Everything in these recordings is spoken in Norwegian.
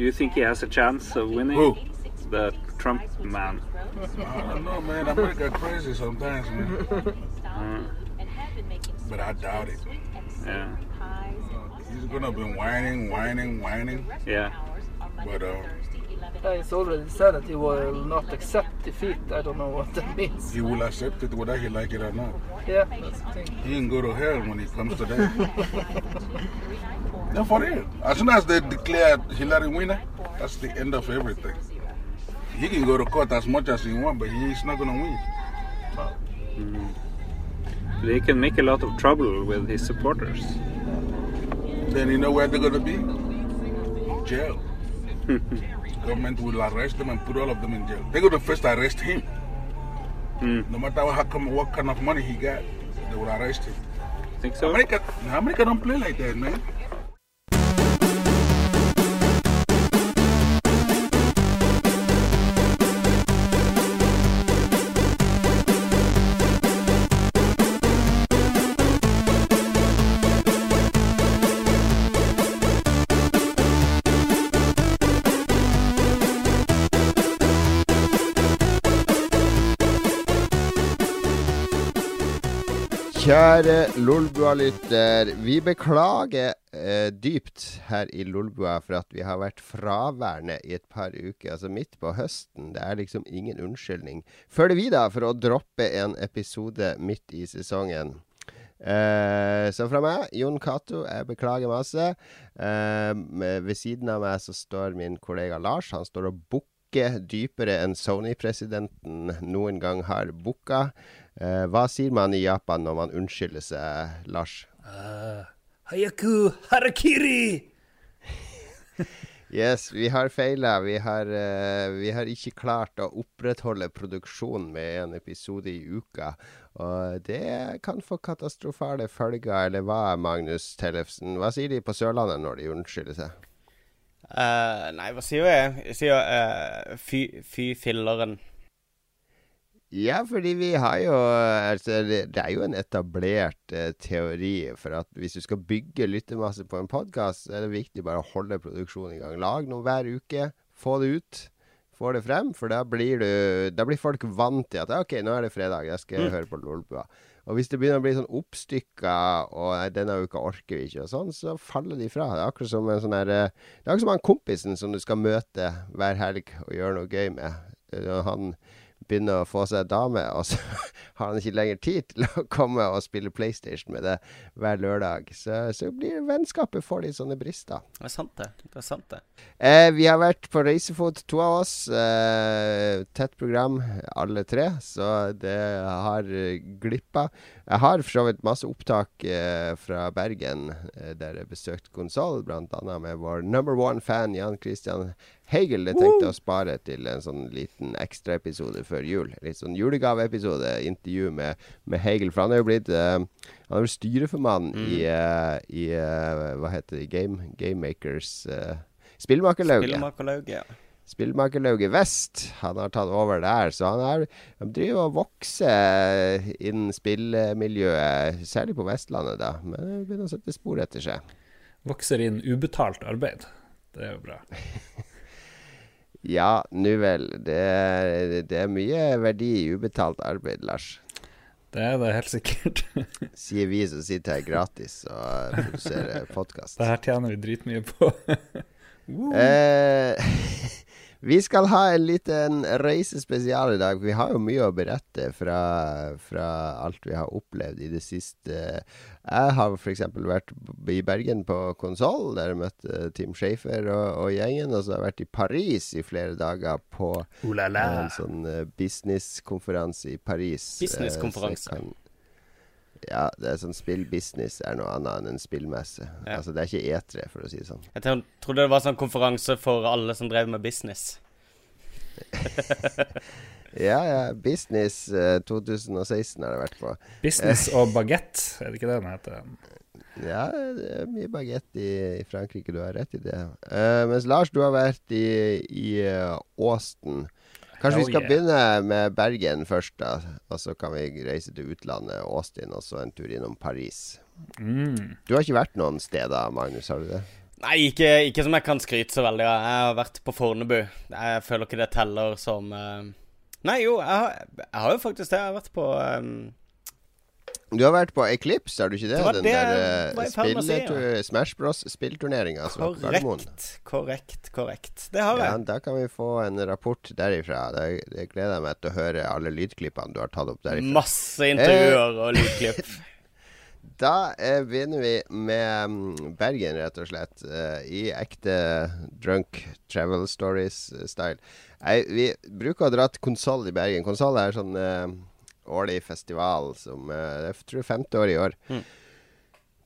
Do you think he has a chance of winning? Who? The Trump man. I don't know, man. America crazy sometimes, man. Uh, But I doubt it. yeah. He's gonna be whining, whining, whining. Yeah. But uh, He's already said that he will not accept defeat. I don't know what that means. he will accept it whether he like it or not. Yeah, that's the thing. He can go to hell when it comes to that. no, for real. As soon as they declare Hillary winner, that's the end of everything. He can go to court as much as he want, but he's not gonna win. They can make a lot of trouble with his supporters. Then you know where they're gonna be? Jail. Government will arrest them and put all of them in jail. They're gonna first arrest him. Hmm. No matter what, how come, what kind of money he got, they will arrest him. Think so? America, America don't play like that, man. Kjære Lolbua-lytter. Vi beklager eh, dypt her i Lolbua for at vi har vært fraværende i et par uker. Altså midt på høsten. Det er liksom ingen unnskyldning. Føler vi da for å droppe en episode midt i sesongen. Eh, så fra meg, Jon Cato, jeg beklager masse. Eh, ved siden av meg så står min kollega Lars. Han står og bukker dypere enn Sony-presidenten noen gang har bukka. Eh, hva sier man i Japan når man unnskylder seg, Lars? Hayaku harakiri! Yes, vi har feila. Vi, har, eh, vi har ikke klart å opprettholde produksjonen med en episode i uka. Og det kan få katastrofale følger, eller hva, Magnus Tellefsen? Hva sier de på Sørlandet når de unnskylder seg? Uh, nei, hva sier jeg? Jeg sier uh, fy, fy filleren. Ja, fordi vi har jo altså, det, er jo en etablert eh, teori for at hvis du skal bygge lyttemasse på en podkast, er det viktig bare å holde produksjonen i gang. Lag noe hver uke. Få det ut. Få det frem. For da blir, du, da blir folk vant til at OK, nå er det fredag, jeg skal høre på Lolbua. Og hvis det begynner å bli sånn oppstykka, og nei, denne uka orker vi ikke, og sånn, så faller de fra. Det er akkurat som en sånn her eh, Det er akkurat som han kompisen som du skal møte hver helg og gjøre noe gøy med. Når han begynner å få seg dame, og så har han ikke lenger tid til å komme og spille PlayStation med det hver lørdag. Så, så blir vennskapet får litt sånne brister. Det er sant, det. Det er sant, det. Eh, vi har vært på reisefot, to av oss. Eh, tett program, alle tre, så det har glippa. Jeg har for så vidt masse opptak eh, fra Bergen, eh, der jeg besøkte konsoll, bl.a. med vår number one fan Jan Christian Hegel. Det tenkte jeg å spare til en sånn liten ekstraepisode før jul. Litt sånn julegaveepisode, intervju med, med Hegel. For han er jo blitt uh, Han er vel styreformann i, uh, i uh, Hva heter det? Game, Game Makers uh, Spillmakerlauget. Spillmakerlauget, ja. Spillmakerlauget Vest. Han har tatt over der. Så han, er, han driver og vokser innen spillmiljøet, særlig på Vestlandet, da. Men det begynner å sette spor etter seg. Vokser inn ubetalt arbeid. Det er jo bra. Ja, nu vel. Det er, det er mye verdi i ubetalt arbeid, Lars. Det er det helt sikkert. Sier vi som sitter her gratis og produserer podkast. Det her tjener vi dritmye på. Eh, vi skal ha en liten reisespesial i dag. Vi har jo mye å berette fra, fra alt vi har opplevd i det siste. Jeg har f.eks. vært i Bergen på konsoll, der jeg møtte Tim Schafer og, og gjengen. Og så har jeg vært i Paris i flere dager på en sånn eh, businesskonferanse i Paris. eh, Businesskonferanse. Ja, det er sånn spillbusiness er noe annet enn en spillmesse. Ja. Altså det er ikke E3, for å si det sånn. Jeg tro- trodde det var sånn konferanse for alle som drev med business. Ja, ja. Business eh, 2016 har det vært på. Business og bagett, er det ikke det den heter? Ja, det er mye bagett i, i Frankrike, du har rett i det. Uh, mens Lars, du har vært i, i eh, Austin. Kanskje vi skal yeah. begynne med Bergen først, da. Og så kan vi reise til utlandet, Austin, og så en tur innom Paris. Mm. Du har ikke vært noen steder, Magnus, har du det? Nei, ikke, ikke som jeg kan skryte så veldig av. Jeg har vært på Fornebu. Jeg føler ikke det teller som uh... Nei, jo, jeg har, jeg har jo faktisk det. Jeg har vært på um, Du har vært på Eclipse, har du ikke det? Det Den det der eh, å si, spilletur- Smash Bros-spillturneringa Gardermoen. Korrekt, korrekt, korrekt. Det har jeg. Ja, da kan vi få en rapport derifra. Det, det gleder jeg meg til å høre alle lydklippene du har tatt opp derifra. Masse intervjuer og lydklipp. Da eh, begynner vi med mm, Bergen, rett og slett. eh, I ekte drunk travel stories-style. Vi bruker å dra til Konsoll i Bergen. Konsoll er sånn eh, årlig festival som eh, Jeg tror femte år i år. Mm.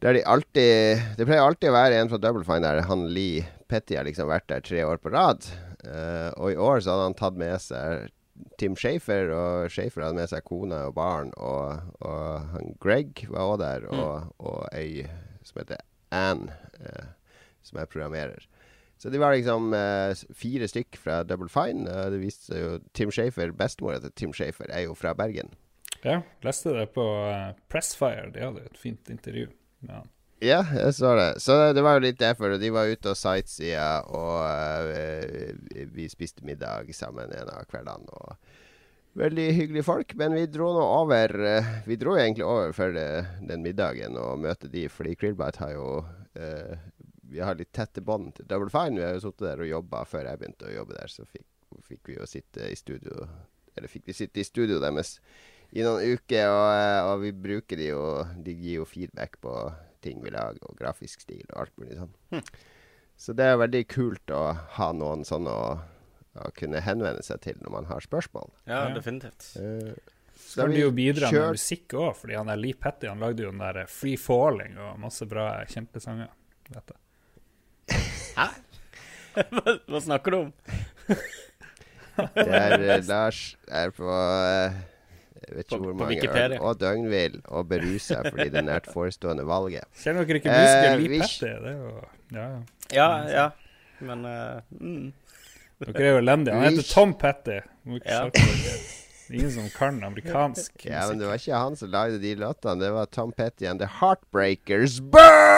Der de alltid Det pleier alltid å være en fra Double Fine der. Han Lee Petty har liksom vært der tre år på rad. Uh, og i år så hadde han tatt med seg Tim Shafer, og Shafer hadde med seg kone og barn. Og, og han Greg var òg der, og, og ei som heter Anne, uh, som er programmerer. Så de var liksom eh, fire stykk fra Double Fine. det viste seg jo Tim Shafer, bestemora til Tim Shafer, er jo fra Bergen. Ja, leste det på eh, Pressfire. De hadde et fint intervju med. Ja, jeg så det. Så det var jo litt derfor. De var ute og sightseea, og eh, vi spiste middag sammen en av kveldene. Og veldig hyggelige folk. Men vi dro nå over eh, Vi dro egentlig over for den middagen og møte de, fordi Krillbite har jo eh, Vi har litt tette bånd til Double Fine. Vi har jo sittet der og jobba før jeg begynte å jobbe der, så fikk, fikk vi jo sitte i studio Eller fikk vi sitte i studio deres i noen uker, og, eh, og vi bruker de jo De gir jo feedback på ting vi lager, og grafisk stil og alt mulig sånn. Så det er veldig kult å ha noen sånne å, å kunne henvende seg til når man har spørsmål. Ja, definitivt. Uh, Så kan du jo bidra med musikk òg, fordi han der Lee Petty han lagde jo den der Free Falling og masse bra kjempesanger. Vet jeg. hva, hva snakker du om? Det er eh, Lars er på eh, jeg vet ikke På- hvor mange øl og døgnvill og berusa fordi det nært forestående valget. Kjenner dere ikke Eh, husker Lee vi- Petty? Det er jo Ja, ja. Ja. Men uh, mm. Dere er jo elendige. Han heter Tom Petty. Ja. Ingen som kan amerikansk Ja, men det var ikke han som lagde de låtene. Det var Tom Petty and The Heartbreakers Burn!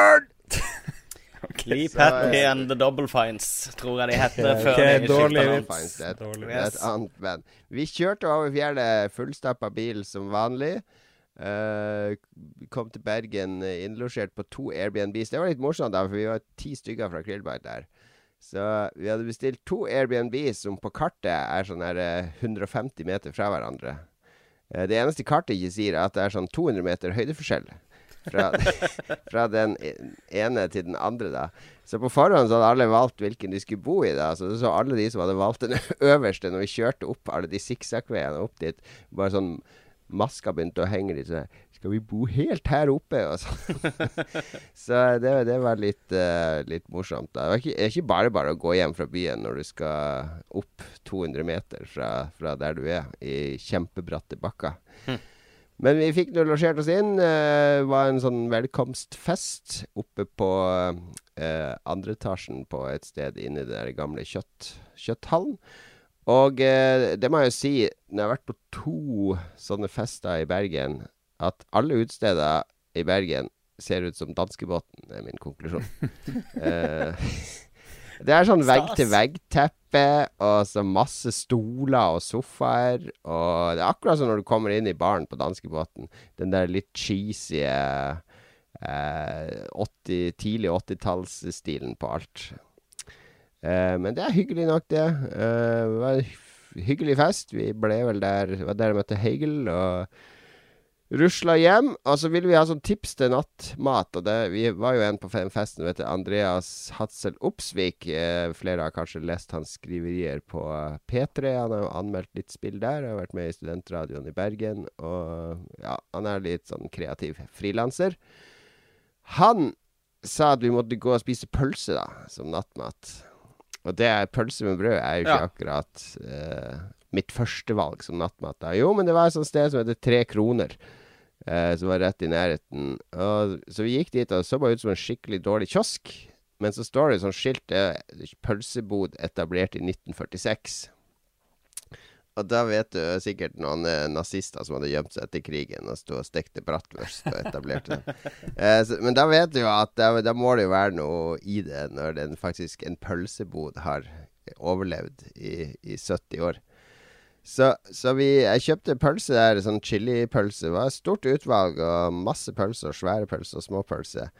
Lee Så, Patty eh, and The Double Fines, tror jeg de heter okay, før okay, de dårlig vits. Det er et- Dårlig Det er et annet band. Vi kjørte over fjellet, fullstappa bil som vanlig. Uh, kom til Bergen eh, innlosjert på to Airbnbs. Det var litt morsomt, da, for vi var ti stykker fra Krillbite der. Så vi hadde bestilt to Airbnbs som på kartet er sånn her eh, 150 meter fra hverandre. Uh, det eneste kartet ikke sier, er at det er sånn 200 meter høydeforskjell. Fra, fra den ene til den andre, da. Så på forhånd så hadde alle valgt hvilken de skulle bo i. da Så så alle de som hadde valgt den øverste når vi kjørte opp alle de sikksakkveiene opp dit. Bare sånn maska begynte å henge litt sånn Skal vi bo helt her oppe? Og sånn. så det, det var litt, uh, litt morsomt. da Det er ikke, ikke bare bare å gå hjem fra byen når du skal opp 200 meter fra, fra der du er, i kjempebratte bakker. Men vi fikk nå losjert oss inn. Det var en sånn velkomstfest oppe på eh, andre etasjen på et sted inne i den gamle kjøtt, kjøtthallen. Og eh, det må jeg jo si, når jeg har vært på to sånne fester i Bergen, at alle utesteder i Bergen ser ut som danskebåten, er min konklusjon. eh, det er sånn vegg-til-vegg-teppe, og så masse stoler og sofaer. Og det er akkurat som når du kommer inn i baren på danskebåten. Den der litt cheesy eh, 80, tidlig 80-tallsstilen på alt. Eh, men det er hyggelig nok, det. Eh, det var en hyggelig fest. Vi ble vel der Det var der jeg møtte Heigel. og Rusla hjem, og så ville vi ha sånn tips til nattmat. Og det, vi var jo en på festen, vet du, Andreas Hatzel Opsvik. Eh, flere har kanskje lest hans skriverier på eh, P3. Han har jo anmeldt litt spill der. Har vært med i studentradioen i Bergen. Og ja, han er litt sånn kreativ frilanser. Han sa at vi måtte gå og spise pølse, da, som nattmat. Og det er pølse med brød er jo ikke Ja. akkurat eh, mitt førstevalg som nattmat. da. Jo, men det var et sånt sted som heter Tre Kroner. Eh, som var rett i nærheten. Og, så vi gikk dit, og det så bare ut som en skikkelig dårlig kiosk. Men så står det sånn skilt eh, 'Pølsebod etablert i 1946'. Og da vet du sikkert noen eh, nazister som hadde gjemt seg etter krigen og sto og stekte bratwurst og etablerte det. Eh, så, men da vet du jo at da, da må det jo være noe i det, når den faktisk en pølsebod har overlevd i, i 70 år. Så, så vi, jeg kjøpte pølse der, sånn chilipølse. Det var et stort utvalg og masse pølser. Svære pølser og små pølser.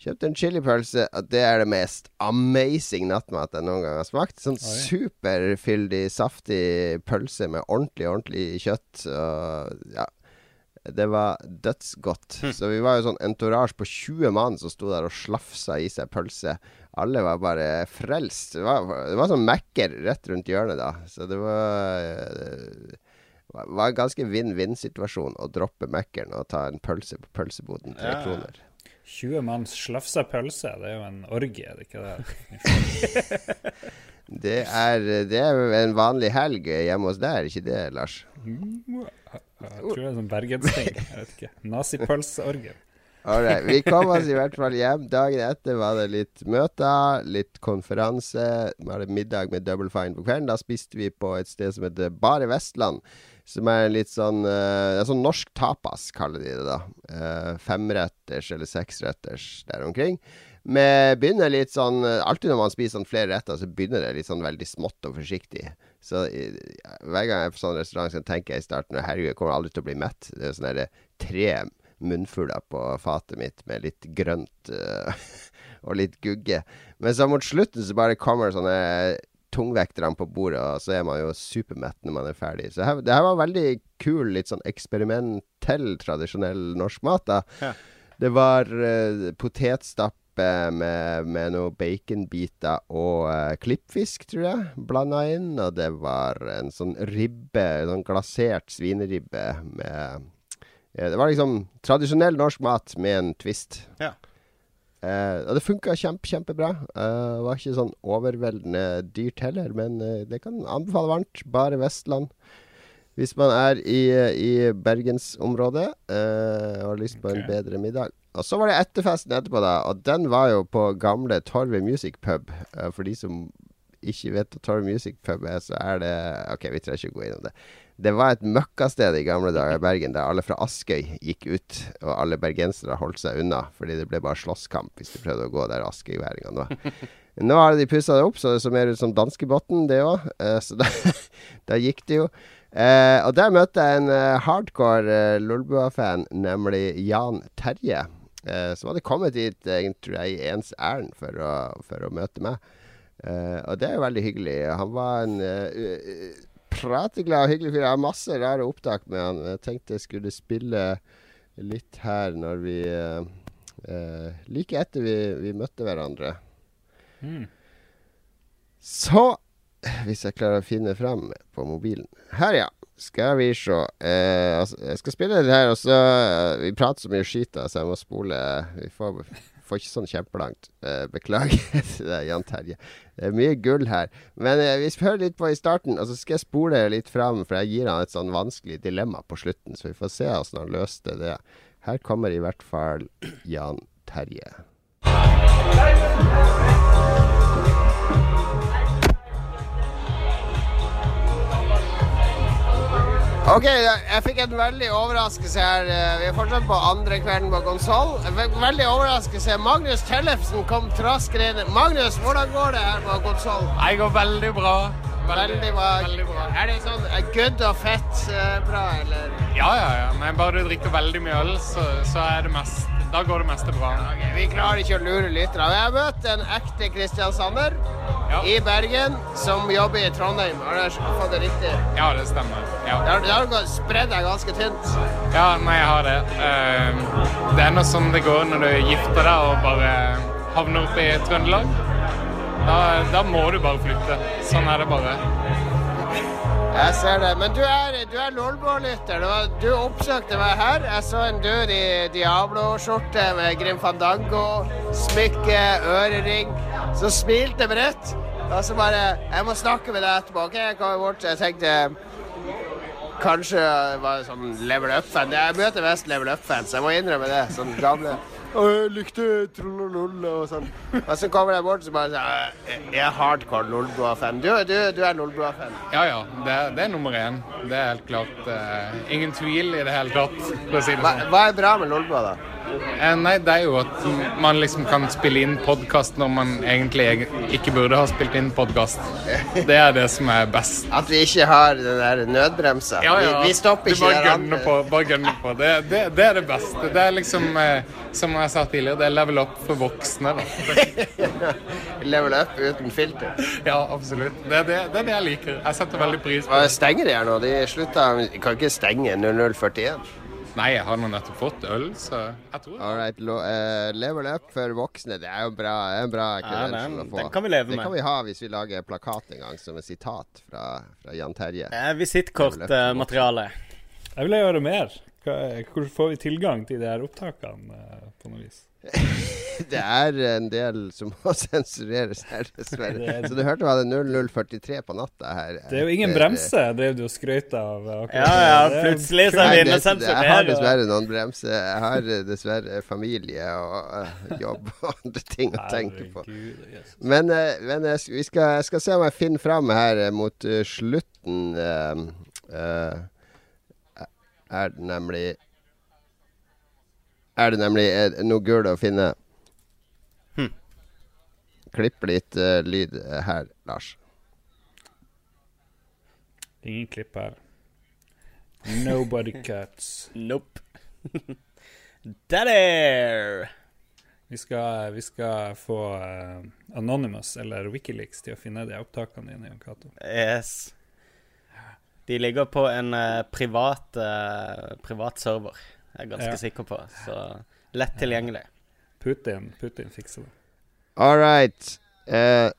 Kjøpte en chilipølse, og det er det mest amazing nattmat jeg noen gang har smakt. Sånn superfyldig, saftig pølse med ordentlig, ordentlig kjøtt. Og ja, det var dødsgodt. Så vi var jo sånn entourage på 20 mann som sto der og slafsa i seg pølse. Alle var bare frelst. Det var, det var sånn Mækker rett rundt hjørnet da. Så det var Det var en ganske vinn-vinn-situasjon å droppe Mækkern og ta en pølse på pølseboden. Tre Ja. kroner. 20 manns slafsa pølse, det er jo en orgie, er det ikke det? Det er, det er en vanlig helg hjemme hos deg, er ikke det, Lars? Jeg tror det er sånn bergensting. Jeg vet ikke. Nazipølseorgie. Alright. Vi kom oss i hvert fall hjem. Dagen etter var det litt møter, litt konferanse. Vi hadde middag med Double Fine på kvelden. Da spiste vi på et sted som heter Bare Vestland. Som er litt sånn uh, sånn norsk tapas, kaller de det da. Uh, femretters eller seksretters der omkring. Vi begynner litt sånn eh, Alltid når man spiser sånn flere retter, så begynner det litt sånn veldig smått og forsiktig. Så eh, hver gang jeg er på sånn restaurant, så tenker jeg i starten Herregud, jeg kommer aldri til å bli mett. Det er sånn der, tre munnfuller på fatet mitt med litt grønt uh, og litt gugge. Men så mot slutten så bare kommer sånne tungvekterne på bordet, og så er man jo supermett når man er ferdig. Så her, det her var veldig kul, litt sånn eksperimentell, tradisjonell norsk mat. da. Ja. Det var uh, potetstappe med, med noen baconbiter og uh, klippfisk, tror jeg, blanda inn. Og det var en sånn ribbe, sånn glasert svineribbe med uh, Det var liksom tradisjonell norsk mat med en twist. Ja. Uh, og det funka kjempe, kjempebra. Uh, var ikke sånn overveldende dyrt heller, men det kan anbefale varmt. Bare Vestland. Hvis man er i, i bergensområdet eh, og har lyst på en bedre middag. Og så var det etterfesten etterpå, da. Og den var jo på gamle Torve Music Pub. Eh, for de som ikke vet hva Torve Music Pub er, så er det OK, vi trenger ikke gå innom det. Det var et møkkasted i gamle dager i Bergen, der alle fra Askøy gikk ut. Og alle bergensere holdt seg unna, fordi det ble bare slåsskamp hvis de prøvde å gå der askøyværingene var. Nå har de pussa det opp, så det så mer ut som danskebotn, det òg. så da, da gikk det jo. Eh, og der møtte jeg en eh, hardcore eh, Lolbua-fan, nemlig Jan Terje. Eh, som hadde kommet dit egentlig, tror jeg, i ens ærend for, for å møte meg. Eh, og det er jo veldig hyggelig. Han var en eh, prateglad og hyggelig fyr. Jeg har masse rare opptak med han. Jeg tenkte jeg skulle spille litt her når vi eh, eh, Like etter vi, vi møtte hverandre. Mm. Så Hvis jeg klarer å finne frem på mobilen. Her, ja. Skal vi se. Eh, altså, jeg skal spille det her, og så eh, Vi prater så mye skit, så jeg må spole Vi får, får ikke sånn kjempelangt. Eh, beklager til deg, Jan Terje. Det er mye gull her. Men eh, vi hører litt på i starten, og så skal jeg spole litt fram, for jeg gir han et sånn vanskelig dilemma på slutten, så vi får se åssen han løste det. Her kommer i hvert fall Jan Terje. Ok, jeg fikk en veldig overraskelse her. Eh, Vi er fortsatt på andre kvelden på konsoll. Veldig overraskelse. Magnus Tellefsen kom traskende inn. Magnus, hvordan går det her på konsoll? Det går veldig bra. Veldig bra. Veldig bra. Er det sånn eh, good og fett eh, bra, eller? Ja, ja, ja. Men bare du drikker veldig mye øl, så, så er det mest Da går det meste bra. Vi klarer ikke å lure lytterne. Jeg har møtt en ekte kristiansander Ja. i Bergen som jobber i Trondheim. Har jeg fått det riktig? Ja, det stemmer. Ja, Det har, det har spredd deg ganske tynt. ja nei, jeg har det. Eh, det er noe sånn det går når du gifter deg og bare havner oppe i Trøndelag. Da, da må du bare flytte. Sånn er det bare. Jeg ser det. Men du er, du er Lolbua-lytter. Det Du oppsøkte meg her. Jeg så en død i Diablo-skjorte med Grim Fandango, smykke, ørering. Så smilte Brett. Og så bare Jeg må snakke med deg etterpå. OK, jeg kommer bort. Jeg tenkte Kanskje det var sånn level up-fan. Jeg møter mest level up-fans, jeg må innrømme det. Sånn gamle Og jeg likte trollolol og sånn. Og så kommer jeg bort og så bare sier Jeg er hardcore Lolbua-fan. Du, du, du er Lolbua-fan. Ja ja, det, er- det er nummer én. Det er helt klart uh, ingen tvil i det hele tatt, for å si det Hva, sånn. hva er bra med Lolbua, da? Eh, nei, det er jo at man liksom kan spille inn podkast når man egentlig ikke burde ha spilt inn podkast. Det er det som er best. At vi ikke har den der nødbremsa. Vi, vi stopper ikke ikke bare gønner på. Bare gønner på. Det, det, det er det beste. Det er liksom, eh, som jeg sa tidligere, det er level up for voksne. Da. Level up uten filter. Ja, absolutt. Det er det, det er det jeg liker. Jeg setter veldig pris på det. stenger de her nå? De slutter, kan ikke stenge 0041. Nei, jeg har nå nettopp fått øl, så jeg tror All right, lo, uh, level up for voksne. Det er jo bra, det er bra ja, den- å få. den kan vi leve det med. kan vi ha hvis vi lager plakat en gang som et sitat fra, fra Jan Terje. Eh, Visittkortmateriale. Jeg vil gjøre mer. Hvordan får vi tilgang til de her opptakene eh, på noe vis? Det er en del som må sensureres her, dessverre. Så du hørte hva det er 0043 på natta her. Det er jo ingen etter- bremse, drev du og skrøt av. eh, akkurat Ja, ja, er- plutselig så er vi inne og jeg har dessverre noen bremser. Jeg har eh, dessverre familie og uh, jobb og andre ting å tenke på. Men, uh, men jeg, vi skal, jeg skal se om jeg finner fram her eh, mot uh, slutten Uh, eh, Er det nemlig Er det nemlig noe gull å finne? Hm. Klipp litt uh, lyd her, Lars. Ingen klipp her. Nobody cuts. Nope. Daddy! Vi skal, vi skal få uh, Anonymous eller Wikileaks til å finne de opptakene dine. Jan Cato. Yes. De ligger på en uh, privat, uh, privat server, jeg er ganske Ja. sikker på. Så lett tilgjengelig. Putin, Putin fikser det. All right. Eh,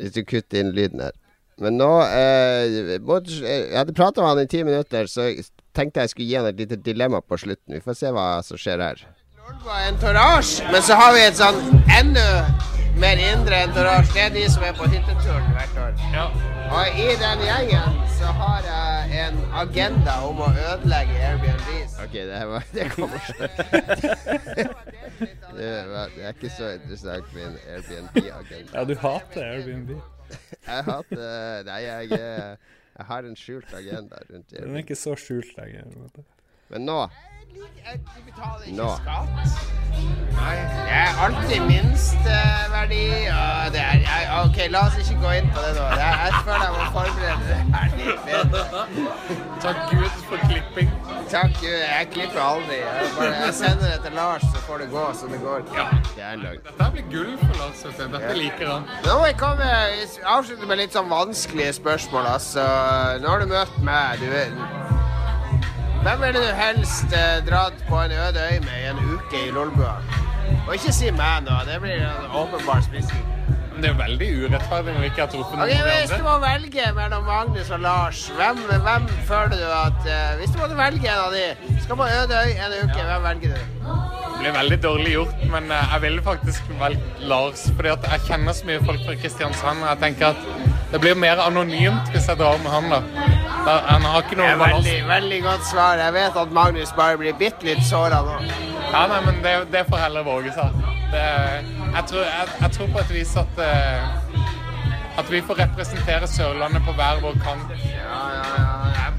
hvis du kutter inn lyden her. Men nå eh, må, Jeg hadde prata med han i ti minutter, så jeg tenkte jeg skulle gi han et lite dilemma på slutten. Vi får se hva som skjer her. Lolbua entourage, men så har vi et sånn enda mer indre enn de som er på hytteturen hvert år. Og i den gjengen så har jeg en agenda om å ødelegge Airbnbs. Ok, det, her var, det kommer det, det er ikke så interessant med en Airbnb-agenda. Ja, du hater Airbnb. Jeg hater Nei, jeg, eh, jeg har en skjult agenda rundt Den er Airbnb. ikke så skjult lenger. på en betaler ikke nå Nå. Nei. Det er alltid minsteverdi. og det er, jeg, OK, la oss ikke gå inn på det nå. Jeg, jeg føler jeg må forberede det her litt bedre. Takk Gud for klipping. Takk, Gud. Jeg klipper aldri. Jeg, bare, jeg sender det til Lars, så får det gå som det går. Det er løgn. Dette blir gull for Lars. Dette liker han. Nå må jeg komme, avslutte med litt sånn vanskelige spørsmål. Altså, nå har du møtt meg. Du vet Hvem ville du helst eh, dratt på en øde øy med i en uke i Lolbua? Og ikke si meg nå, det blir en åpenbar spissing. Men det er jo veldig urettferdig når vi ikke har truffet noen okay, Hvis du må velge mellom Magnus og Lars, hvem, hvem føler du at uh, Hvis du måtte velge en av de, skal på øde øy en uke, hvem velger du? Det blir veldig dårlig gjort, men eh, jeg ville faktisk valgt Lars. Fordi at jeg kjenner så mye folk fra Kristiansand, jeg tenker at det blir mer anonymt hvis jeg drar med han, da. da han har ikke Det noe er veldig, veldig godt svar. Jeg vet at Magnus bare blir bitte litt såra nå. Ja, nei, men det, det får heller våge seg. Jeg, jeg, jeg tror på et vis at eh, at vi får representere Sørlandet på hver vår kant. Ja, ja, ja.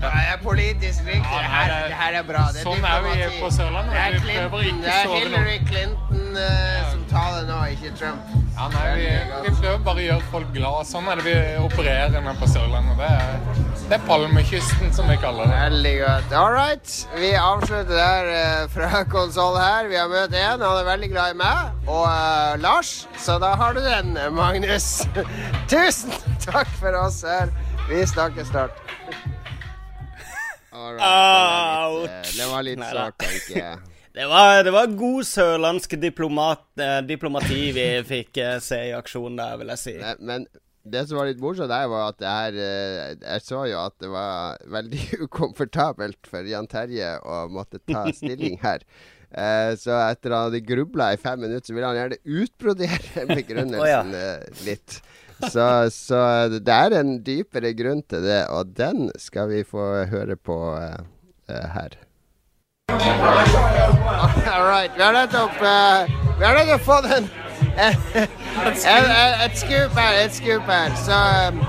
Jeg er politisk riktig. Ja, Det her, det er- her er bra. Det er sånn er vi på Sørlandet, Det er, Clinton, det er Hillary Clinton eh, som taler nå, ikke Trump. Ja, nei, vi, vi prøver bare å gjøre folk glad. Sånn er det vi opererer her på Sørlandet. Det er, det er Palmekysten, som vi kaller det. Veldig godt. All right. Vi avslutter der uh, fra konsoll her. Vi har møtt en. Han er veldig glad i meg og uh, Lars, så da har du den, Magnus. Tusen takk for oss her. Vi snakkes snart. All right, det var litt, litt sårt. Det var, det var god sørlandsk diplomat, eh, diplomati vi fikk eh, se i aksjon der, vil jeg si. Men, Men det som var litt morsomt der, var at det her eh, Jeg så jo at det var veldig ukomfortabelt for Jan Terje å måtte ta stilling her. Eh, så etter han hadde grubla i fem minutter, så ville han gjerne utbrodere begrunnelsen eh, litt. Så, så det er en dypere grunn til det, og den skal vi få høre på eh, eh, her. All right. Vi har nettopp uh, Vi har nettopp fått en, et scoop her. Et scoop her. Så um,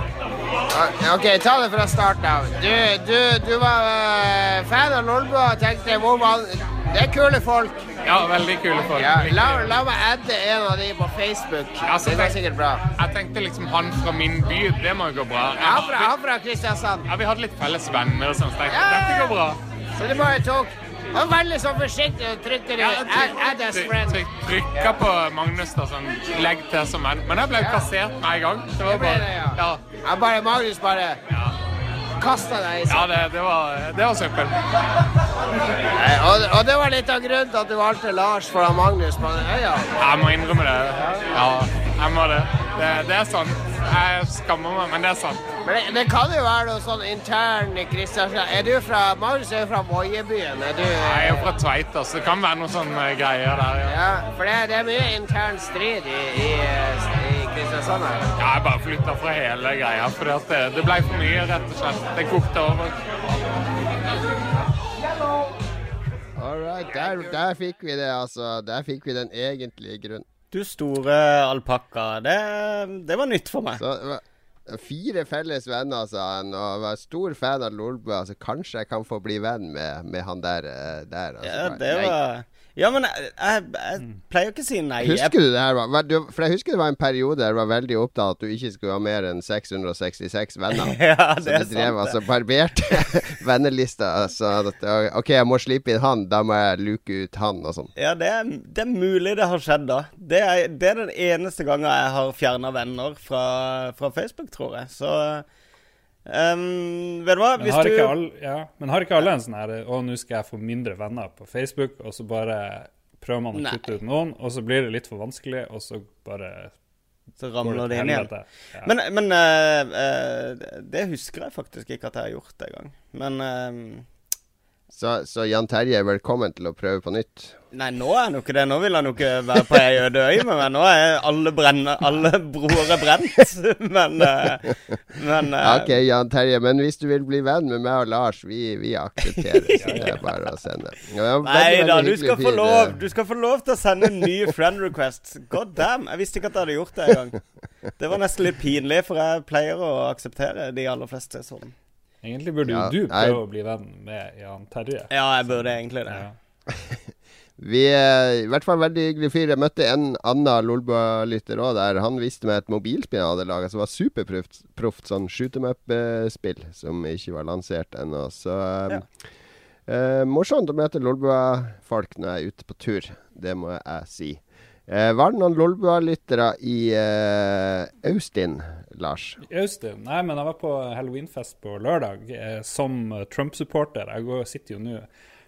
OK, ta det fra starten av. Du, du, du var uh, fan av Lolbua og tenkte hvor man Det er kule folk. Ja, veldig kule folk. Ja, la, la meg adde en av de på Facebook. Ja, det går sikkert bra. Jeg tenkte liksom han fra min by, det må jo gå bra. Han fra, han fra Kristiansand. Ja, Vi hadde litt felles venner og sånn, så tenkte Ja, jeg ja, dette går bra. Så det bare tok Han var veldig sånn forsiktig og trykte det add, add as friend. Tryk- Trykka på Magnus da, sånn legg til som venn. Men jeg ble kassert med en gang. Det var bare ja. Ja, Ja, bare Magnus bare ja. kasta deg i ja det, det, var, det var søppel. Og, og det var litt av grunnen til at du valgte Lars foran Magnus på den øya. Jeg må innrømme det. Ja, jeg må det. Det, det er sant. Jeg skammer meg, men det er sant. Men det, kan jo være noe sånn intern i Kristiansand. Er du fra Magnus er jo fra Voiebyen. Er du Jeg er jo fra Tveita, så det kan være noen sånne greier der. Ja. Ja, for det, det er mye intern strid i, i, i Kristiansand her. Ja, jeg bare flytta fra hele greia, for det, det ble for mye, rett og slett. Det kokte over. All right, der, der fikk vi det, altså. Der fikk vi den egentlige grunnen. Du store alpakka. Det, det var nytt for meg. Så fire felles venner, sa han, og var stor fan av Lolbua, så kanskje jeg kan få bli venn med, med han der. eh, der altså. Ja, det var Ja, men jeg, jeg, jeg pleier jo ikke å si nei. Husker du det her? var- var- du- For jeg husker det var en periode der du var veldig opptatt av at du ikke skulle ha mer enn 666 venner. ja, det er du drev sant. altså barberte vennelista. Så at, OK, jeg må slippe inn han, da må jeg luke ut han og sånn. Ja, det er, det er mulig det har skjedd, da. Det er, det er den eneste gangen jeg har fjerna venner fra, fra Facebook, tror jeg. Så ehm, Vet du hva? Men har, du alle, ja, men har ikke alle en sånn her Å, nå skal jeg få mindre venner på Facebook, og så bare prøver man å Nei. kutte ut noen, og så blir det litt for vanskelig, og så bare Så ramler det inn igjen. Ja. Men, men uh, uh, det husker jeg faktisk ikke at jeg har gjort en gang. Men ehm, Så, så Jan Terje er velkommen til å prøve på nytt. Nei, nå er han jo ikke det. Nå vil han jo ikke være på ei øde øy med meg. Nå er alle, brenne, alle broer er brent. Men, eh, men eh, OK, Jan Terje, men hvis du vil bli venn med meg og Lars, vi, vi aksepterer. Så det er bare å sende. Veldig, Nei da, du skal få lov eh. Du skal få lov til å sende en ny friend request. God damn. Jeg visste ikke at jeg hadde gjort det engang. Det var nesten litt pinlig, for jeg pleier å akseptere de aller fleste sånn. Egentlig burde Ja, jo du nei. prøve å bli venn med Jan Terje. Ja, jeg burde egentlig det. Ja. Vi er i hvert fall veldig hyggelig fyr. Jeg møtte en annen Lolbua-lytter òg der. Han viste meg et mobilspill han hadde laga som var superproft. proft, Sånn shoot em up-spill som ikke var lansert ennå. Så Ja. eh, morsomt å møte Lolbua-folk når jeg er ute på tur. Det må jeg si. Eh, var det noen Lolbua-lyttere i eh, Austin, Lars? I Austin? Nei, men jeg var på halloweenfest på lørdag eh, som Trump-supporter. Jeg går, sitter jo nå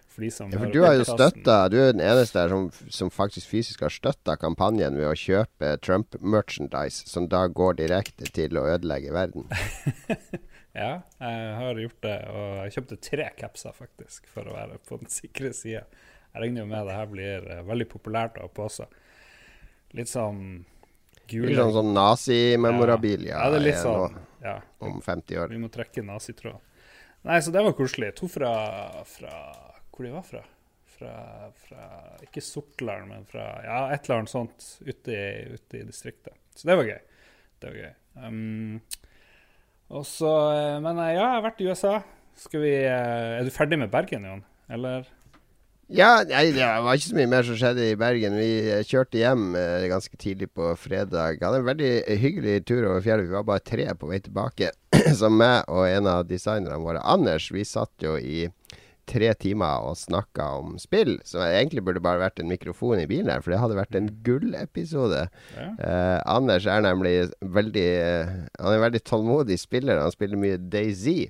for de som Ja, for du har jo støtta Du er den eneste som, som faktisk fysisk har støtta kampanjen ved å kjøpe Trump-merchandise, som da går direkte til å ødelegge verden. Ja, jeg har gjort det, og jeg kjøpte tre capser faktisk, for å være på den sikre sida. Jeg regner jo med det her blir eh, veldig populært å ha på seg. Litt sånn gule Litt sånn, sånn nazimemorabilia Ja, litt er sånn Ja, om 50 år. vi må trekke nazitråden. Nei, så det var koselig. To fra, fra Hvor de var fra? Fra, fra Ikke Sortland, men fra ja, et eller annet sånt ute i, ute i distriktet. Så det var gøy. Det var gøy. Um, og så eh, Men eh, ja, jeg har vært i USA. Skal vi eh, Er du ferdig med Bergen, Jon? Eller? Ja, nei, det var ikke så mye mer som skjedde i Bergen. Vi eh, kjørte hjem eh, ganske tidlig på fredag. Hadde en veldig hyggelig tur over fjellet. Vi var bare tre på vei tilbake. Så meg og en av designerne våre, Anders, vi satt jo i tre timer og snakka om spill. Så egentlig burde bare vært en mikrofon i bilen her, for det hadde vært en gullepisode. Ja. Eh, Anders er nemlig veldig eh, Han er en veldig tålmodig spiller. Han spiller mye DayZ.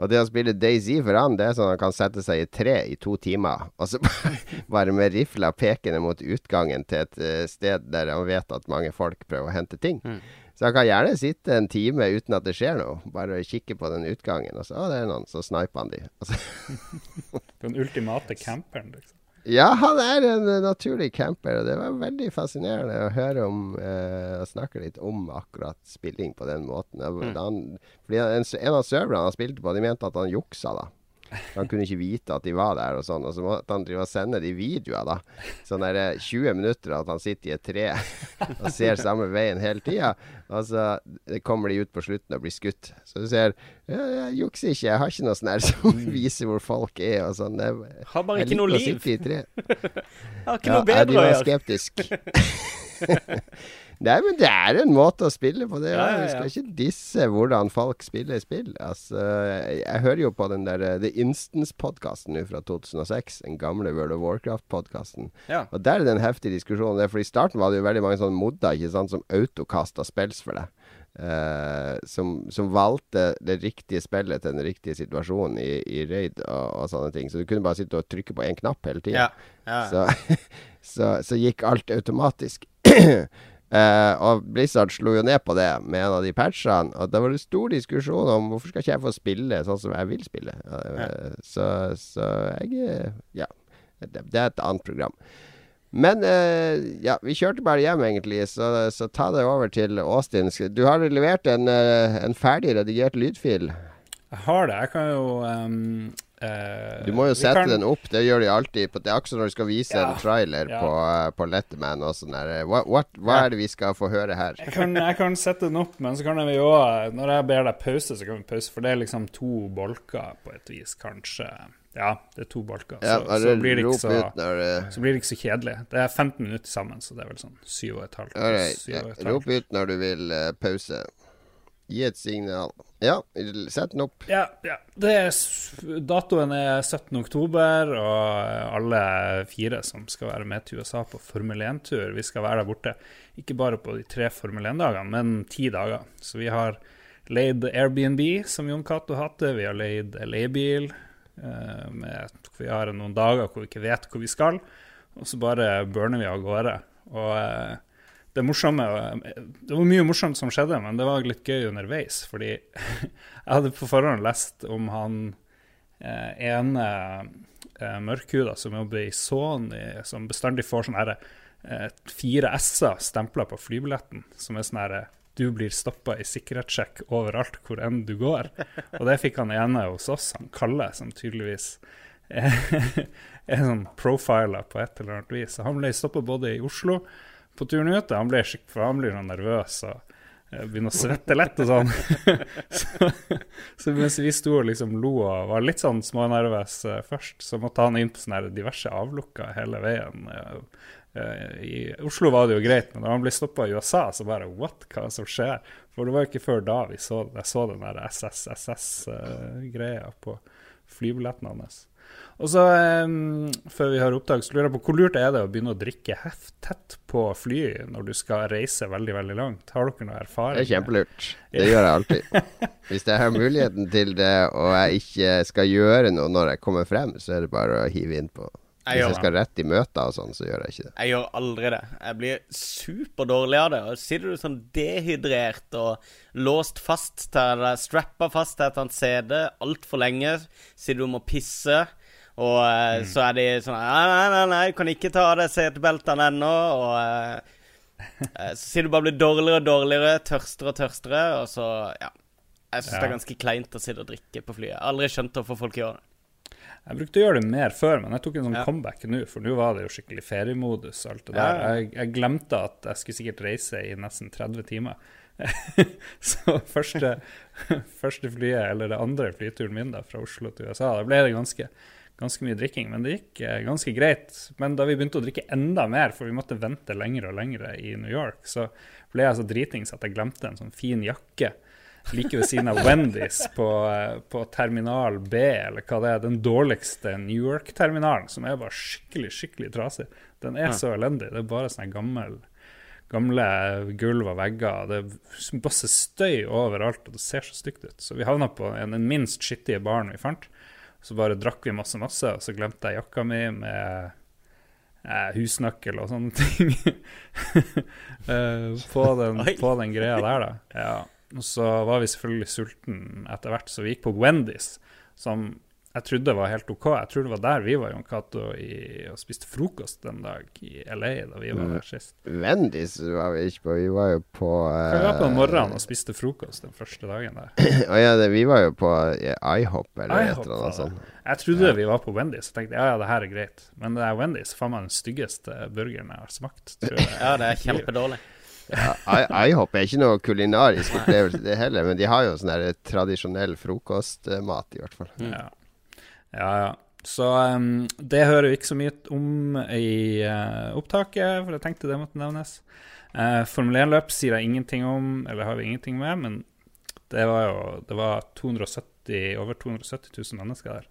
Og det å spille DayZ for han, det er sånn at han kan sette seg i tre i to timer. Og så bare med rifla pekende mot utgangen til et eh, sted der han vet at mange folk prøver å hente ting. Så han kan gjerne sitte en time uten at det skjer noe. Bare kikke på den utgangen, og så å, det er noen, så sniper han de. Den ultimate camperen, liksom. Ja, han er en eh, naturlig camper, og det var veldig fascinerende å høre om eh, og snakke litt om akkurat spilling på den måten. Mm. Han, fordi en, en av serverne han spilte på, de mente at han juksa, da. Han kunne ikke vite at de var der og sånn. Og så måtte han drive og sende de videoer, da. Sånn der eh, 20 minutter at han sitter i et tre og ser samme veien hele tida. Og så kommer de ut på slutten og blir skutt. Så du ser Jeg jukser ikke, jeg har ikke noe sånn her som viser hvor folk er og sånn. Jeg, Har bare ikke noe liv. Jeg har ikke noe bedre å gjøre. De var skeptisk. Nei, men det er en måte å spille på. Det, Ja, ja, Vi skal ikke disse hvordan folk spiller spill. Altså, jeg, jeg hører jo på den der eh, The Instance-podkasten fra 2006. Den gamle World of Warcraft-podkasten. Ja. Og der er det en heftig diskusjon. Det er For I starten var det jo veldig mange sånne modder ikke sant, som autokasta spills for deg. Uh, som, som valgte det riktige spillet til den riktige situasjonen i, i raid og, og sånne ting. Så du kunne bare sitte og trykke på én knapp hele tida. Ja. Ja. Så, så, så gikk alt automatisk. Eh, og Blizzard slo jo ned på det med en av de patchene. Og det var en stor diskusjon om hvorfor skal ikke jeg få spille sånn som jeg vil spille. Ja. så, så jeg eh, Ja. Det, det er et annet program. Men eh, ja, vi kjørte bare hjem, egentlig, så, så ta det over til Austin. Du har levert en, eh, en ferdig redigert lydfil. Jeg har det. Jeg kan jo ehm, eh, Du må jo sette kan- den opp. Det gjør de alltid. På, det er akkurat som når du skal vise Ja. en trailer Ja. på, uh, på Letterman og sånn der. Hva, what, hva er det vi skal få høre her? Jeg kan, jeg kan sette den opp, men så kan vi òg Når jeg ber deg pause, så kan vi pause, for det er liksom to bolker på et vis, kanskje. Ja, det er to bolker. Ja, Så, så, blir så, det så blir det ikke så kjedelig. Det er 15 minutter sammen, så det er vel sånn syv og et halvt. Right. Rop ut når du vil uh, pause. Gi et signal. Ja, sett den opp. Ja, ja. Er, datoen er 17. oktober, og alle fire som skal være med til USA på Formel 1-tur, vi skal være der borte. Ikke bare på de tre Formel 1-dagene, men ti dager. Så vi har leid Airbnb, som Jon Cato hadde. Vi har leid LA-bil. Eh, vi har noen dager hvor vi ikke vet hvor vi skal, og så bare burner vi av gårde. Og eh, det morsomme Det var mye morsomt som skjedde, men det var litt gøy underveis. Fordi jeg hadde på forhånd lest om han eh, ene eh, mørkhuda som jobber i Sony, som bestandig får sånne her, eh, fire S-er stempla på flybilletten, som er sånn herre du blir stoppa i sikkerhetssjekk overalt hvor enn du går. Og det fikk han ene hos oss, han Kalle, som tydeligvis er, er sånn profiler på et eller annet vis. Så han ble stoppa både i Oslo på turen ut, han blir, han blir sånn nervøs og eh, begynner å svette lett og sånn. så, så mens vi sto og liksom lo og var litt sånn smånervøs eh, først, så måtte han inn på sånne diverse avlukker hele veien. eh, I Oslo var det jo greit, men når han ble stoppa i USA, så bare what, hva som skjer? For det var jo ikke før da vi så, jeg så den der SSSS-greia på flybilletten hans. Og så, um, før vi har opptak, så lurer jeg på hvor lurt er det å begynne å drikke heft tett på fly når du skal reise veldig, veldig langt? Har dere noe erfaring? Det er kjempelurt. Det gjør jeg alltid. Hvis jeg har muligheten til det, og jeg ikke skal gjøre noe når jeg kommer frem, så er det bare å hive innpå. Jeg Hvis jeg skal rett i møter og sånn, så gjør jeg ikke det. Jeg gjør aldri det. Jeg blir superdårlig av det. Og Sitter du sånn dehydrert og låst fast til eller strappa fast til et annet sete altfor lenge, Sitter du må pisse, og mm. så er de sånn Nei, nei, nei, nei kan ikke ta av deg setebeltene ennå, og eh, eh, Så sier du bare blir dårligere og dårligere, tørstere og tørstere, og så Ja. Jeg syns det er ganske kleint å sitte og drikke på flyet. Jeg har aldri skjønt hvorfor folk gjør det. Jeg brukte å gjøre det mer før, men jeg tok en sånn Ja. comeback nå, for nå var det jo skikkelig feriemodus alt det Ja, der. Jeg, jeg glemte at jeg skulle sikkert reise i nesten 30 timer. så første, første flyet, eller det andre flyturen min da, fra Oslo til USA, da ble det ganske, ganske mye drikking. Men det gikk eh, ganske greit. Men da vi begynte å drikke enda mer, for vi måtte vente lenger og lenger i New York, så ble jeg så dritings at jeg glemte en sånn fin jakke like ved siden av Wendy's på, eh, på terminal B, eller hva det er, den dårligste New York-terminalen, som er bare skikkelig, skikkelig trasig. Den er så elendig. Det er bare sånn gammel, gamle gulv og vegger. Det er masse støy overalt, og det ser så stygt ut. Så vi havna på en, den minst skittige baren vi fant. Så bare drakk vi masse, masse, og så glemte jeg jakka mi med eh, husnøkkel og sånne ting eh, på, den, på den greia der, da. Ja. Og så var vi selvfølgelig sulten etter hvert, så vi gikk på Wendy's, som jeg trodde det var helt OK. Jeg tror det var der vi var Jon Cato og spiste frokost den dag i LA da vi var der sist. Vendis var vi ikke på. Vi var jo på Vi var på eh, morgenen og spiste frokost den første dagen der. Å ja, det, vi var jo på IHOP eller et IHOP eller annet sånt. Jeg trodde vi var på Wendy's og tenkte ja, ja, det her er greit. Men det er Wendy's faen meg den styggeste burgeren jeg har smakt. Tror jeg. Ja, det er kjempedårlig. Ja, IHOP er ikke noe kulinarisk opplevelse det heller, men de har jo sånn tradisjonell frokostmat, i hvert fall. Ja, ja. ja. Så um, det hører vi ikke så mye om i uh, opptaket, for jeg tenkte det måtte nevnes. Uh, Formel 1-løp sier jeg ingenting om, eller har vi ingenting med, men det var jo det var 270, over 270 000 mennesker der.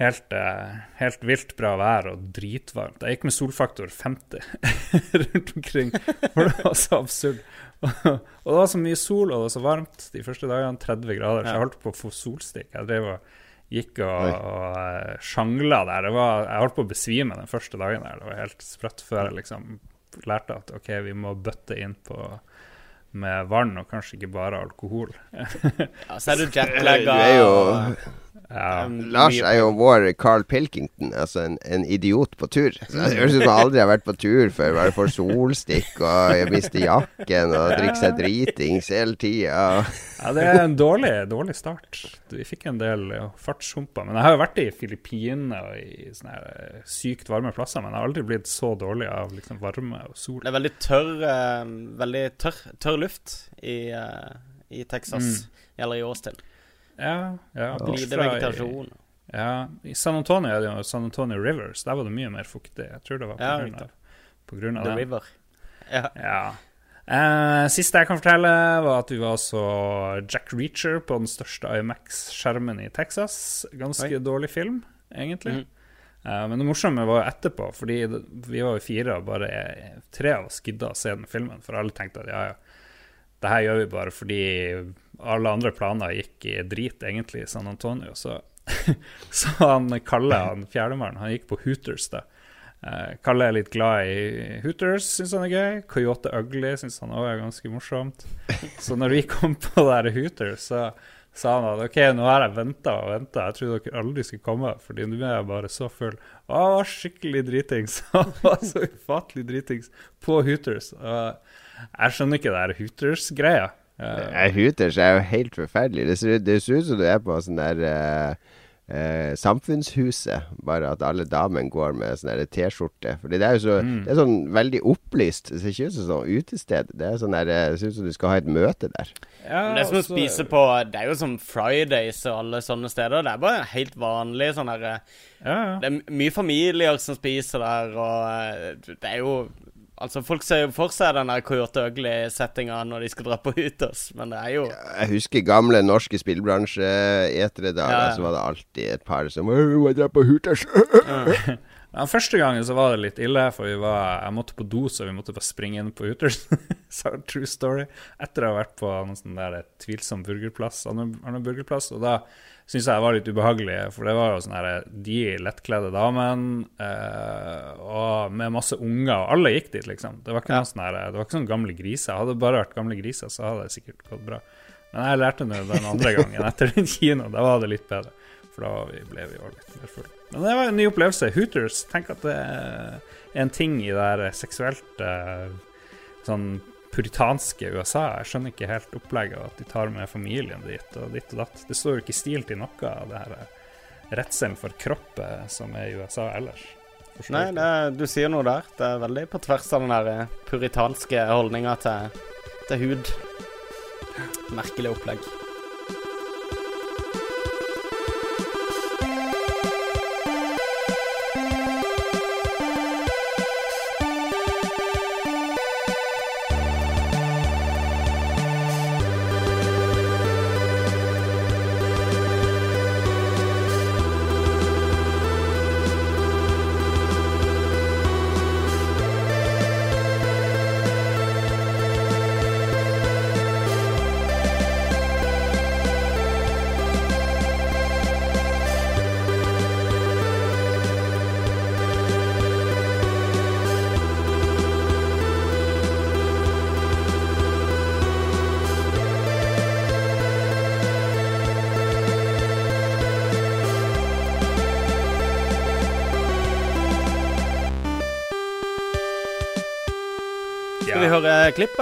Helt, uh, helt vilt bra vær og dritvarmt. Jeg gikk med solfaktor 50 rundt omkring, for det var så absurd. og det var så mye sol, og det var så varmt de første dagene. 30 grader, så jeg holdt på å få solstikk. Jeg drev og gikk og, og sjangla der. Det var, jeg holdt på å besvime den første dagen der. Det var helt sprøtt før jeg liksom lærte at OK, vi må bøtte inn på med vann og kanskje ikke bare alkohol. Ja, så er du Du jetlagga. er jo ja. Lars er jo vår Carl Pilkington, altså en, en idiot på tur. Det høres ut som han aldri har vært på tur før. Bare får solstikk og mister jakken og drikker seg dritings hele tida. Ja, det er en dårlig, dårlig start. Vi fikk en del ja, fartshumper. Men jeg har jo vært i Filippinene og i sånne her, eh, sykt varme plasser, men jeg har aldri blitt så dårlig av liksom, varme og sol. Det er veldig tørr, eh, veldig tørr, tørr luft i, eh, i Texas, eller i Austin. Ja, ja, fra vegetasjon. Ja, I San Antonio er det jo San Antonio Rivers. Der var det mye mer fuktig. Jeg tror det var på Ja, grunn av, på grunn av The den. River. Ja. Ja. Eh, siste jeg kan fortelle, var at vi var så Jack Reacher på den største IMAX-skjermen i Texas. Ganske Oi. dårlig film, egentlig. Mm. Eh, men det morsomme var jo etterpå, fordi vi var jo fire, og bare tre av oss gidda å se den filmen. For alle tenkte at ja, ja, det her gjør vi bare fordi alle andre planer gikk i drit, egentlig, i San Antonio. Så, så han Kalle, han fjerdemannen, han gikk på Hooters, da. Eh, Kalle er litt glad i Hooters, syns han er gøy. Coyote Ugly syns han òg er ganske morsomt. Så når vi kom på det her Hooters, så sa han at OK, nå har jeg venta og venta, jeg trodde dere aldri skulle komme, fordi nå er jeg bare så full. Å, skikkelig dritings. Han var så ufattelig dritings på Hooters. Og jeg skjønner ikke det her Hooters-greia. Uh, Hooters er jo helt forferdelig. Det ser, det ser ut som du er på sånn der uh, uh, Samfunnshuset, bare at alle damene går med sånn der T-skjorte. Fordi det er jo så Mm. Det er sånn veldig opplyst. Det ser ikke ut som sånn utested. Det er sånn der Det ser ut som du skal ha et møte der. ja, det er som å spise på Det er jo sånn Fridays og alle sånne steder. Det er bare helt vanlig sånn der eh, ja, ja. Det er mye familier som spiser der, og det er jo Altså, folk ser jo for seg den Coyote Ugly-settinga når de skal dra på Hooters, men det er jo Jeg husker gamle norske spillbransje-etere da, Ja, ja. så var det alltid et par som «Åh, må dra på Hooters. Ja, første gangen så var det litt ille, for vi var, jeg måtte på do, så vi måtte bare springe inn på Hooters. Så True story. Etter å ha vært på noen sånn der tvilsom burgerplass, annen burgerplass, og da syntes jeg var litt ubehagelig, for det var jo sånn her de lettkledde damene, eh, og med masse unger, og alle gikk dit, liksom. Det var ikke ja. sånn her, det var ikke sånn gamle griser. Hadde det bare vært gamle griser, så hadde det sikkert gått bra. Men jeg lærte nå den andre gangen, etter den kinoen, da var det litt bedre. For da ble vi jo litt mer fulle. Men det var en ny opplevelse. Hooters. Tenk at det er en ting i det her seksuelt eh, sånn puritanske USA. Jeg skjønner ikke helt opplegget at de tar med familien dit og ditt og datt. Det står jo ikke i stil til noe av det her eh, redselen for kropp eh, som er i USA ellers. Nei, det, er- du sier noe der. Det er veldig på tvers av den der eh, puritanske holdninga til, til hud. Merkelig opplegg.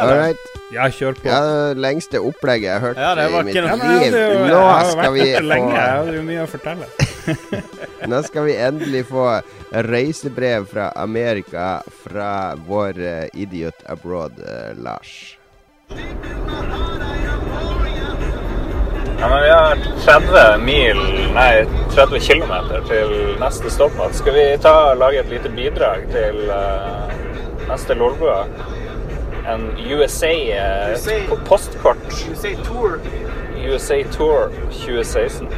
Eller? right. Ja, kjør på. Ja, det lengste opplegget jeg har hørt Ja, det var i mitt ikke noe- liv. jo, Nå skal vi få lenge. Jeg hadde jo mye å fortelle. Nå skal vi endelig få reisebrev fra Amerika fra vår uh, idiot abroad, uh, Lars. Ja, men vi har 30 mil, nei 30 km til neste stopp. Skal vi ta og lage et lite bidrag til uh, neste Lolbua? En USA, eh, USA. postkort. USA tour. USA Tour 2016.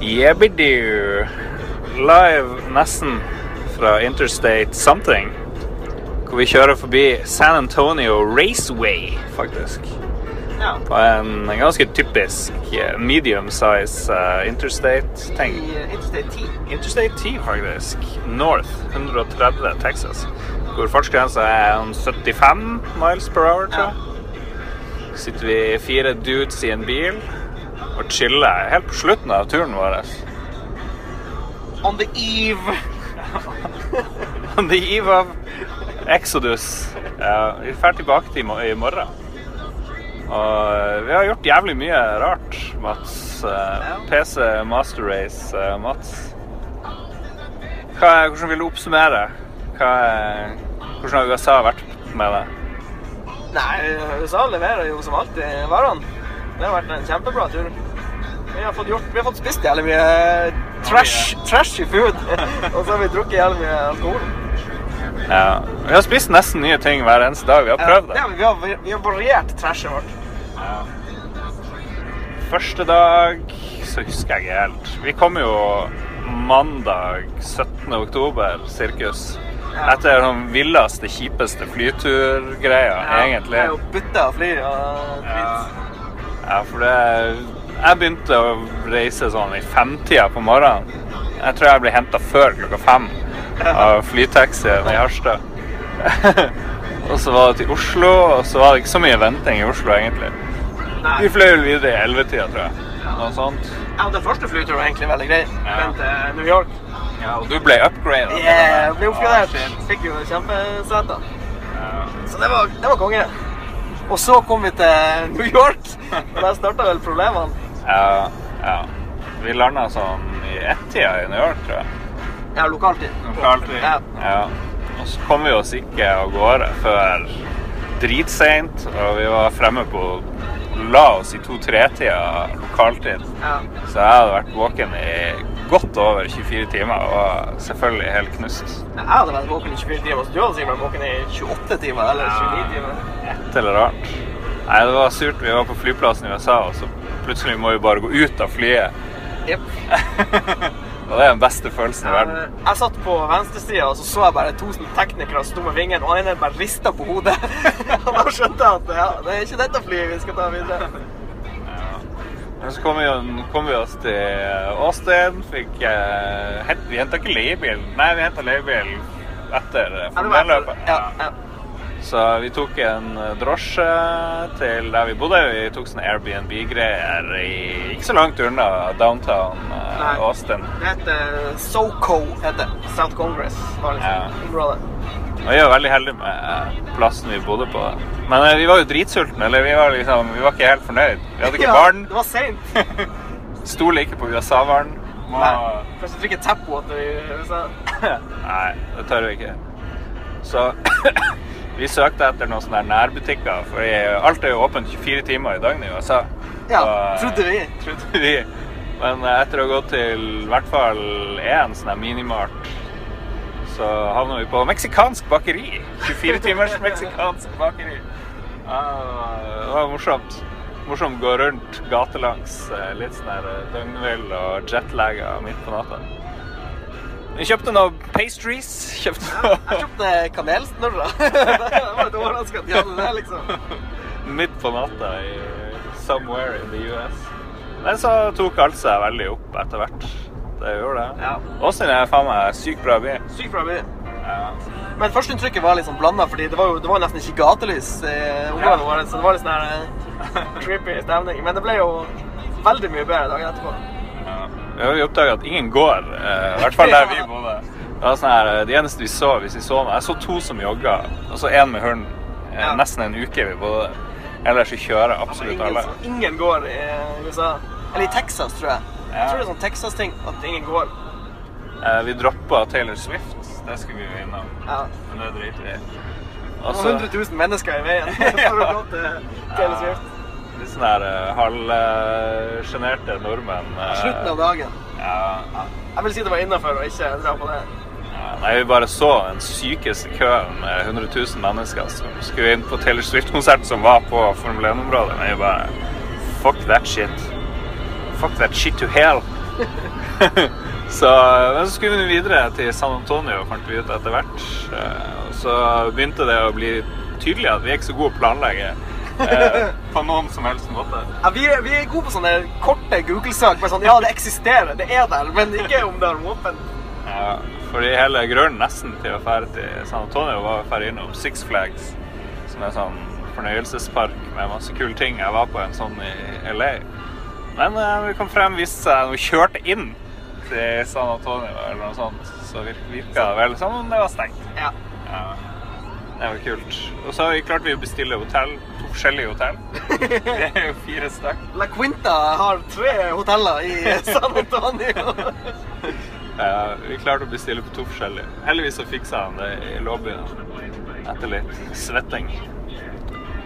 Jebbidu. Live nesten fra Interstate Something. Hvor vi kjører forbi San Antonio Raceway, faktisk. Ja. På en ganske typisk eh, medium size uh, interstate-ting. Uh, Interstate 10. Interstate 10, faktisk. North 130 Texas. Hvor fartsgrensa er en 75 miles per hour, tror jeg. Sitter vi fire dudes i en bil og chiller helt på slutten av turen vår. On the eve. On the eve of Exodus. Ja, vi drar tilbake til i morgen. Og eh, vi har gjort jævlig mye rart, Mats. Eh, PC Master Race, eh, Mats. Hva, hvordan vil du oppsummere? Hva, hvordan har USA vært med deg? Nei, USA leverer jo som alltid varene. Det har vært en kjempebra tur. Vi har fått, gjort, vi har fått spist jævlig mye trash, trashy food. Og så har vi drukket jævlig mye alkohol. Ja. Vi har spist nesten nye ting hver eneste dag. Vi har prøvd Ja, det. vi, har, vi har variert trashet vårt. Første dag så husker jeg ikke helt. Vi kom jo mandag 17. oktober, sirkus. Etter den villeste, kjipeste flyturgreia, egentlig. Det er jo bytte av fly og drit. Ja, for det Jeg begynte å reise sånn i femtida på morgenen. Jeg tror jeg ble henta før klokka fem av flytaxien i Harstad. og så var det til Oslo, og så var det ikke så mye venting i Oslo, egentlig. Nei. Vi fløy videre i ellevetida, tror jeg. Noe sånt. Ja, den første flyturen var egentlig veldig grei. Vent til New York. Ja, og du ble upgrada. Yeah, ble oppgradert. Ah. Fikk jo kjempeseter. Så det var, det var konge. Og så kom vi til New York, og der starta vel problemene. Ja, ja. Vi landa sånn i ett-tida i New York, tror jeg. Ja, lokaltid. Lokaltid. Ja. Ja. Og så kom vi oss ikke av gårde før dritseint, og vi var fremme på La oss i to-tre-tida lokaltid. Ja. Så jeg hadde vært våken i godt over 24 timer og selvfølgelig helt knust. Jeg hadde vært våken i 24 timer, så du hadde sikkert vært våken i 28 timer eller 29 timer. Et eller annet. Nei, det var surt. Vi var på flyplassen i USA, og så plutselig må vi bare gå ut av flyet. Jep. Og det er den beste følelsen i verden. Jeg satt på venstresida, og så så jeg bare to teknikere som sto med vingen, og den ene bare rista på hodet. og da skjønte jeg at ja, det er ikke dette flyet vi skal ta videre. Og så kom vi, kom vi oss til Austin. Fikk, hent, vi henta ikke leiebilen. Nei, vi henta leiebilen etter Ja, Formelløpet. Ja, ja. Så vi tok en eh, drosje til der vi bodde. Vi tok sånne Airbnb-greier ikke så langt unna downtown eh, Nei. Austin. Det heter SoCo, heter. South Congress var liksom Ja. Og vi var veldig heldige med eh, plassen vi bodde på. Men vi var jo dritsultne. Eller vi var liksom Vi var ikke helt fornøyd. Vi hadde ikke barn. Det var seint. Stoler ikke på USA-varen. Nei. Kanskje drikke tapwater i USA. Nei, det tør vi ikke. Så vi søkte etter noen sånne nærbutikker, for alt er jo åpent 24 timer i døgnet i USA. Ja, Og, trodde vi. Trodde vi. Men eh, etter å ha gått til i hvert fall én sånn minimart, så havna vi på meksikansk bakeri. 24 timers meksikansk bakeri. Ja, det var morsomt. Morsomt å gå rundt gatelangs, eh, litt sånn eh, døgnvill og jetlagga midt på natta. Vi kjøpte noen pastries. Kjøpte Jeg kjøpte kanelsnurrer. det var litt overraska at de hadde det, liksom. midt på natta i somewhere in the US. Men så tok alt seg veldig opp etter hvert. Det gjorde det. Ja. Austin er faen meg sykt bra by. Sykt bra by. Ja. Men førsteinntrykket var sånn blanda, fordi det var jo det var nesten ikke gatelys i området vårt, så det var litt sånn her eh, creepy stemning. Men det ble jo veldig mye bedre dagen etterpå. Vi har oppdaga at ingen går, eh, i hvert fall der vi bodde. Det var sånn her, eh, De eneste vi så hvis vi så noe Jeg så to som jogga, og så én med hund. Eh. Nesten en uke vi bodde der. Ellers så kjører absolutt ingen, alle. som- ingen går i USA. Eller i Texas, tror jeg. Jeg tror det er sånn Texas-ting at ingen går. Eh, Vi droppa Taylor Swift. Det skulle vi jo innom. Ja. Men det driter vi i. Det Og var så 100 000 mennesker i veien for å gå til Taylor Swift. Litt sånn der uh, halvsjenerte nordmenn. eh, Slutten av dagen. Ja, Jeg vil si det var innafor å ikke dra på det. Ja, Nei, Vi bare så den sykeste køen med 100 000 mennesker som skulle inn på Taylor Swift-konsert som var på Formel 1-området. Men vi bare Fuck that shit. Fuck that shit to hell. så, men så skulle vi videre til San Antonio, fant vi ut etter hvert. Eh, så begynte det å bli tydelig at vi er ikke så gode å planlegge eh, på noen som helst måte. Ja, vi, er, vi er gode på sånne korte Google-søk. Sånn, ja, det eksisterer, det er der, men ikke om det er åpent. Ja, fordi hele grunnen nesten til å dra til San Antonio var å dra innom Six Flags, som er en sånn fornøyelsespark med masse kule ting. Jeg var på en sånn i LA. Men eh, vi kom frem, viste seg når vi kjørte inn til San Antonio eller noe sånt, så vir- virka det vel som om det var stengt. Ja. Ja, det var kult. Og så klarte vi å bestille hotell, forskjellige hotell. Det er jo fire stykk. La Quinta har tre hoteller i San Antonio. Ja, vi klarte å bestille på to forskjellige. Heldigvis så fiksa han det i lobbyen etter litt svetting.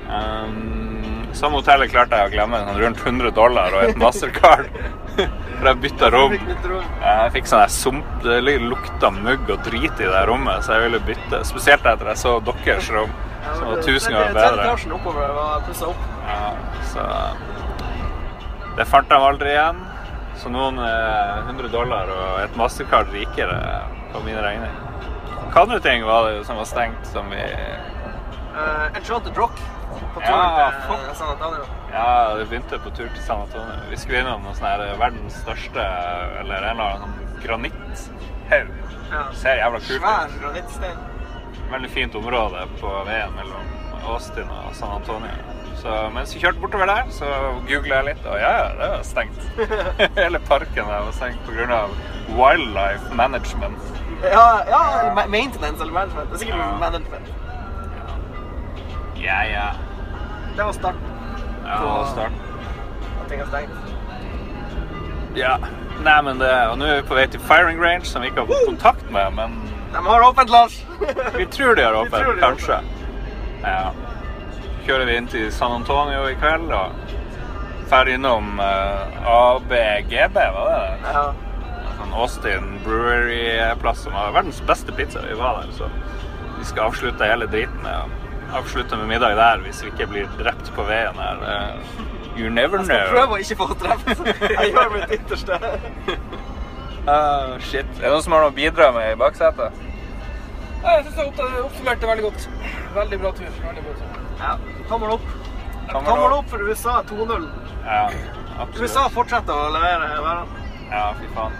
Um, samme hotellet klarte jeg å glemme sånn rundt 100 dollar og et mastercard. For jeg bytta rom. Jeg fikk sånn sump, det lukta mugg og drit i det rommet, så jeg ville bytte. Spesielt etter jeg så deres rom, var tusen ganger Tredje bedre. etasjen oppover var pussa opp. Ja, så Det fant de aldri igjen. Så noen eh, 100 dollar og et mastercard rikere på min regning. Ting var det som var stengt, som vi Uh, Enchanted Rock på tur Ja, til. San Antonio. Ja, det begynte på tur til San Antonio. Vi skulle innom noe sånn her verdens største Eller en eller annen sånn granitthaug. Ja. Ser jævla kult ut. Svær granittstein. Veldig fint område på veien mellom Austin og San Antonio. Så mens vi kjørte bortover der, så googla jeg litt, og ja, ja, det var stengt. Hele parken der var stengt pga. wildlife management. Ja, ja maintenance eller management. Det er sikkert Ja. management. Ja, ja. Det var starten Ja, det var start. at ting er stengt. Ja. Nei, men det Og nå er vi på vei til firing range, som vi ikke har fått kontakt med, men De har åpent, Lars! vi tror de har åpent, kanskje. Ja. Kjører vi inn til San Antonio i kveld og drar innom uh, ABGB, var det det? ja. Sånn Austin Brewery-plass som har verdens beste pizza. Vi var der, så vi skal avslutte hele driten med å avslutte med middag der hvis vi ikke blir drept på veien her. Eh, you never know. Jeg skal prøve å ikke få drept. Jeg gjør mitt ytterste. Ah, shit. Er det noen som har noe å bidra med i baksetet? Jeg syns jeg oppsummerte veldig godt. Veldig bra tur. Veldig bra tur. Ja, Tommel opp. Tommel Tommel opp. opp for USA 2-0. Ja, absolutt. USA fortsetter å levere verden. Ja, fy faen.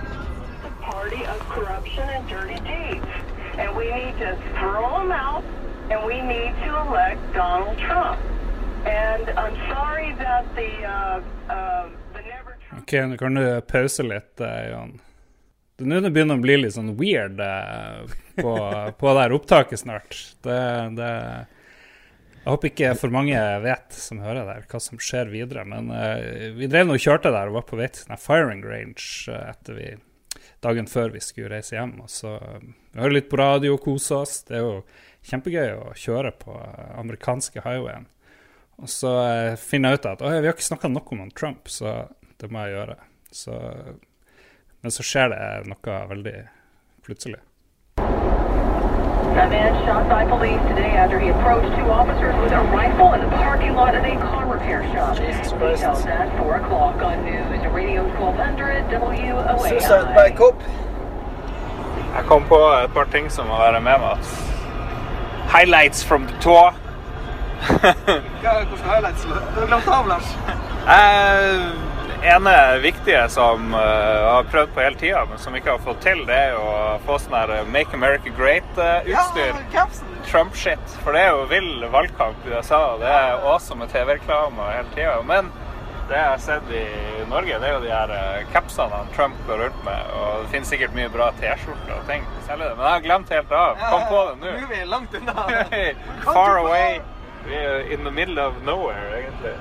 party of corruption and dirty deeds. And we need to throw them out and we need to elect Donald Trump. And I'm sorry that the, uh, uh, the never Ok, nå kan du pause litt, eh, Jan. Det nå det begynner å bli litt sånn weird eh, på, på det her opptaket snart. Det, det Jeg håper ikke for mange vet som hører der, hva som skjer videre. Men eh, vi drev nå og kjørte der og var på vei til sånn firing range eh, etter vi dagen før vi skulle reise hjem. Og så eh, Vi hører litt på radio og koser oss. Det er jo kjempegøy å kjøre på eh, amerikanske highwayen. Og så finner jeg ut at «Oi, vi har ikke snakka nok om Trump, så det må jeg gjøre. Så, men så skjer det noe veldig plutselig. Jesus Christ. Details at 4 o'clock on News Radio 1200 Suicide by cop. Jeg kom på et par ting som må være med meg. Highlights from the tour. Hvordan highlights? Du har glemt av, Lars. Eh, ene viktige som eh, har prøvd på hele tida, men som ikke har fått til, det er jo å få sånn her eh, Make America Great-utstyr. Ja. Trump-shit. For det er jo vill valgkamp i USA. og Det er awesome TV-reklame hele tida. Men Det jeg har sett i Norge, det er jo de her eh, capsene Trump går rundt med. Og det finnes sikkert mye bra T-skjorter og ting det, men jeg har glemt helt av. Kom på det nå. Nå er vi langt unna. Far away. In the middle of nowhere, egentlig.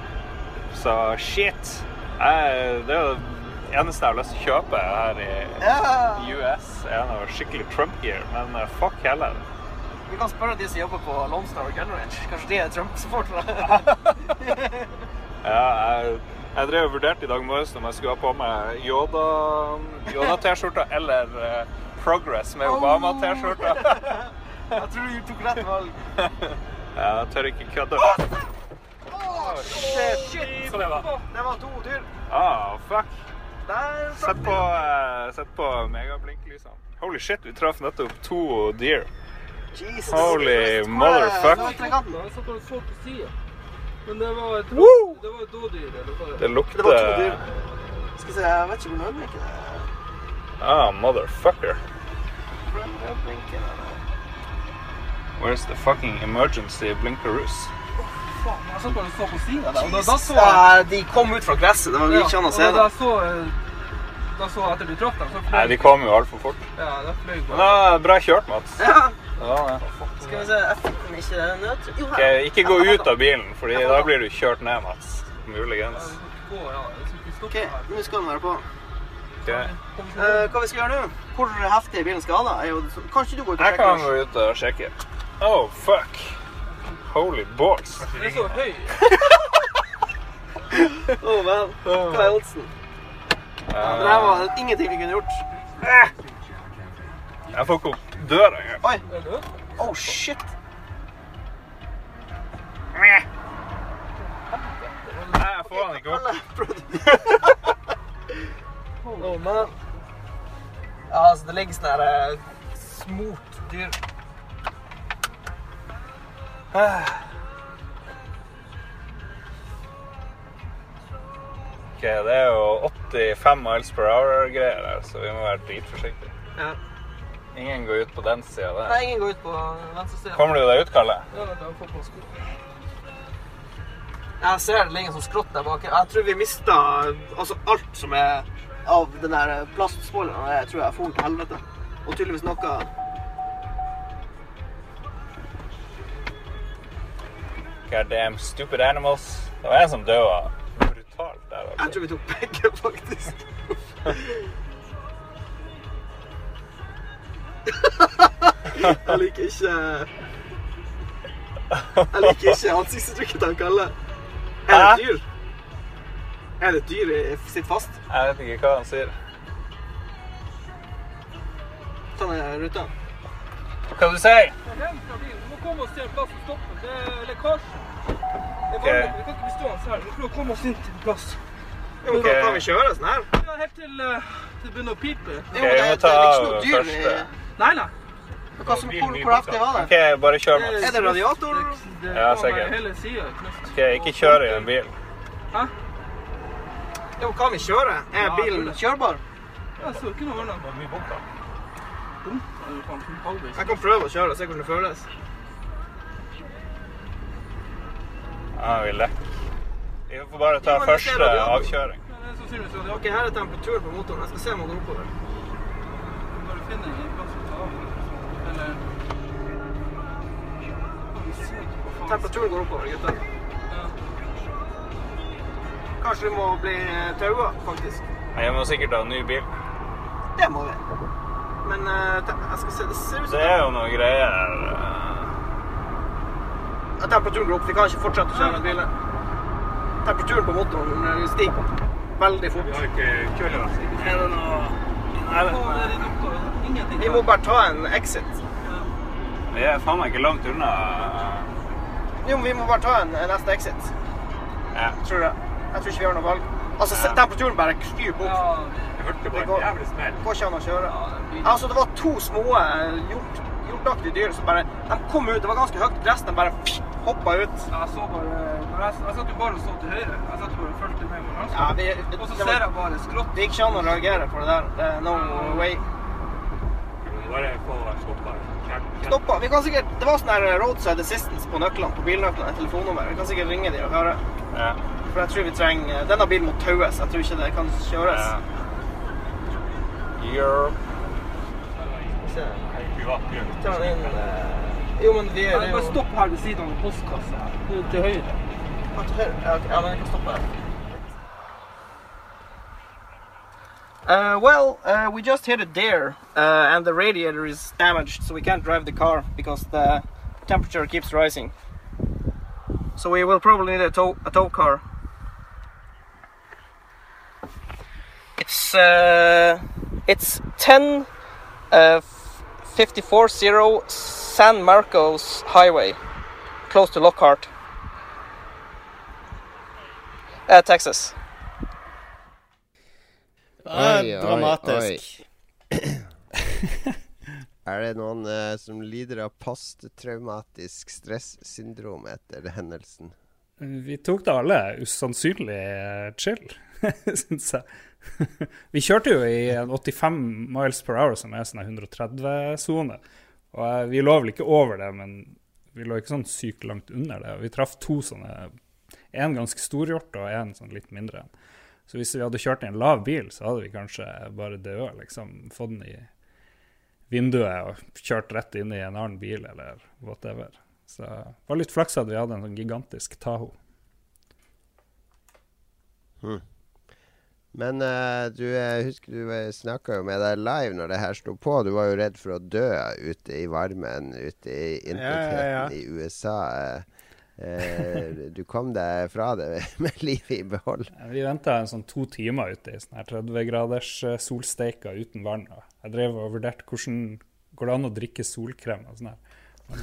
Så shit. Jeg, det er det eneste jeg har lyst til å kjøpe her i Ja. US, er noe skikkelig Trump-gear. Men eh, fuck heller. Vi kan spørre de som jobber på Lone Star og Gun Ranch. Kanskje de er Trump-supportere? Ja, jeg, jeg drev og vurderte i dag morges om jeg skulle ha på meg Yoda- Yoda-T-skjorta eller eh, Progress med Obama-T-skjorta. Jeg tror du tok rett valg. Jeg tør ikke kødde. Oh, shit, shit. Så det var. Det var to dyr. Ah, fuck. Sett på, uh, sett på megablinklysene. Holy shit, vi traff nettopp to dyr. Jesus. Holy er- motherfuck. er. Men det var et, det var et dådyr. eller hva Det Det var to dyr. Skal vi se, jeg vet ikke hvor nødblinken er. Ah, motherfucker. Er Where's the fucking emergency blinkeroos? Faen, jeg så bare du så på sida der. Og da, da så jeg Ja, de kom ut fra gresset. Det var Ja, ikke an å se da, da det. så eh, Da så jeg etter du traff dem, så fløy Nei, de kom jo altfor fort. Ja, da fløy Men bare. da, bra kjørt, Mats. Ja. Ja, ja. Skal vi se, jeg fikk den ikke nødt... Jo, Ok, ikke gå ut av bilen, for da blir du kjørt ned, Mats. Muligens. Ok, nå skal den være på. Ok. Uh, hva vi skal gjøre nå? Hvor heftig er bilen skada? Jo... Kanskje du går ut og Jeg kan gå ut og sjekke. Oh, fuck. Holy balls. Den er så høy. Oh, man. Er oddsen? Eh, Det her var ingenting vi kunne gjort. jeg får ikke opp døra engang. Oi. Oh, shit. Nei, jeg får den ikke opp. Oh, man. Ja, altså, det ligger sånn her eh, smort dyr. Ok, det er jo 85 miles per hour-greier her, så vi må være dritforsiktige. Ja. Ingen går ut på den sida Nei, ingen går ut på venstre side. Kommer du deg ut, Kalle? Ja, da jeg får på sko. Jeg ser det ligger sånn skrått der bak. Jeg tror vi mista altså alt som er av den der plastspoileren. Jeg tror jeg for til helvete. Og tydeligvis noe God damn stupid animals. Det var en som døde brutalt der. Jeg Altså. tror vi tok begge, faktisk. jeg liker ikke Jeg liker ikke ansiktsuttrykket til han Kalle. Er det et dyr? Er det et dyr sitt fast? Jeg vet ikke hva han sier. Ta ned ruta. Hva du sier. Du må komme oss til en plass og stoppe. Det er lekkasje. Det er vanlig. Vi kan ikke bli stående her. Vi prøver å komme oss inn til en plass. Jo, men Ok. da kan vi kjøre sånn her? Ja, helt til eh, til det begynner å pipe. Jo, Ok, men vi det, det er ikke noe dyr første. Nei, nei. Hva som, hvor, hvor heftig var det? OK, bare kjør, Mats. Er det radiator? Det, det Ja, sikkert. Hele er. Ok, Ikke kjør i en bil. Jo, kan vi kjøre? Er bilen kjørbar? Ja, så ikke noe halvveis. Jeg kan prøve å kjøre og se hvordan det føles. Ja, vi lekker. Vi får bare ta første avkjøring. Ok, her er temperaturen på motoren. Jeg skal se om den går oppover. En plass å ta av. Eller Temperaturen går oppover, gutter. Kanskje vi må bli taua, faktisk. Jeg må sikkert ha en ny bil. Det må vi. Men eh, jeg skal se, det ser ut som Det er jo noe greier eh, at temperaturen går opp. Vi kan ikke fortsette å kjøre den bilen. Temperaturen på motoren eh, stiger veldig fort. ikke kjølevest. Er det noe? Vi må bare ta en exit. Vi er faen meg ikke langt unna. Jo, men vi må bare ta en, en neste exit. Ja. Tror det. Jeg tror ikke vi har noe valg. Altså, ja. temperaturen bare kryper opp. Ja, hørte Det går, går ikke an å kjøre. Altså, det var to små eh, hjortaktige dyr som bare De kom ut, det var ganske høyt gress, de bare hoppa ut. jeg så bare når jeg, jeg satt jo bare og så til høyre. Jeg satt jo bare og fulgte med på. Ja, vi, Og så ser jeg bare skrått. det gikk ikke an å reagere på det der. Det er no way. Stoppa. Vi kan sikkert, det var sånn her roadside assistance på nøklene, på bilnøklene, et telefonnummer. Vi kan sikkert ringe de og høre. Ja. For jeg tror vi trenger Denne bilen må taues. Jeg tror ikke det kan kjøres. Gjør Se. Ta den inn eh, Jo, men vi er Bare stopp her ved siden av postkassa. her. Du er Til høyre. Ja, ok. ja, men jeg kan stoppe her. Uh, well, uh, we just hit a dare, uh, and the radiator is damaged, so we can't drive the car because the temperature keeps rising. So we will probably need a tow, a tow car. It's uh, it's 10 uh, 540 San Marcos Highway, close to Lockhart. Uh, Texas. Ah, Oi, oi, dramatisk. Er det noen uh, som lider av posttraumatisk stressyndrom etter hendelsen? Vi tok det alle usannsynlig eh, chill, syns jeg. Vi kjørte jo i 85 miles per hour, som er sånn 130-sone. Og vi lå vel ikke over det, men vi lå ikke sånn sykt langt under det. Vi traff to sånne, en ganske stor hjort og en sånn litt mindre. Så hvis vi hadde kjørt i en lav bil, så hadde vi kanskje bare dødd, liksom. Fått den i vinduet og kjørt rett inn i en annen bil eller whatever. Så det var litt flaks at vi hadde en sånn gigantisk Taho. Tahoe. Men uh, du jeg husker du snakka jo med deg live når det her sto på. Du var jo redd for å dø ute i varmen, ute i intetheten Ja, ja, ja. i USA. Eh, eh, du kom deg fra det med livet i behold. Vi venta en sånn to timer ute i sånn her 30 graders eh, solsteiker uten vann. Og jeg drev og vurderte hvordan går det an å drikke solkrem og sånn her.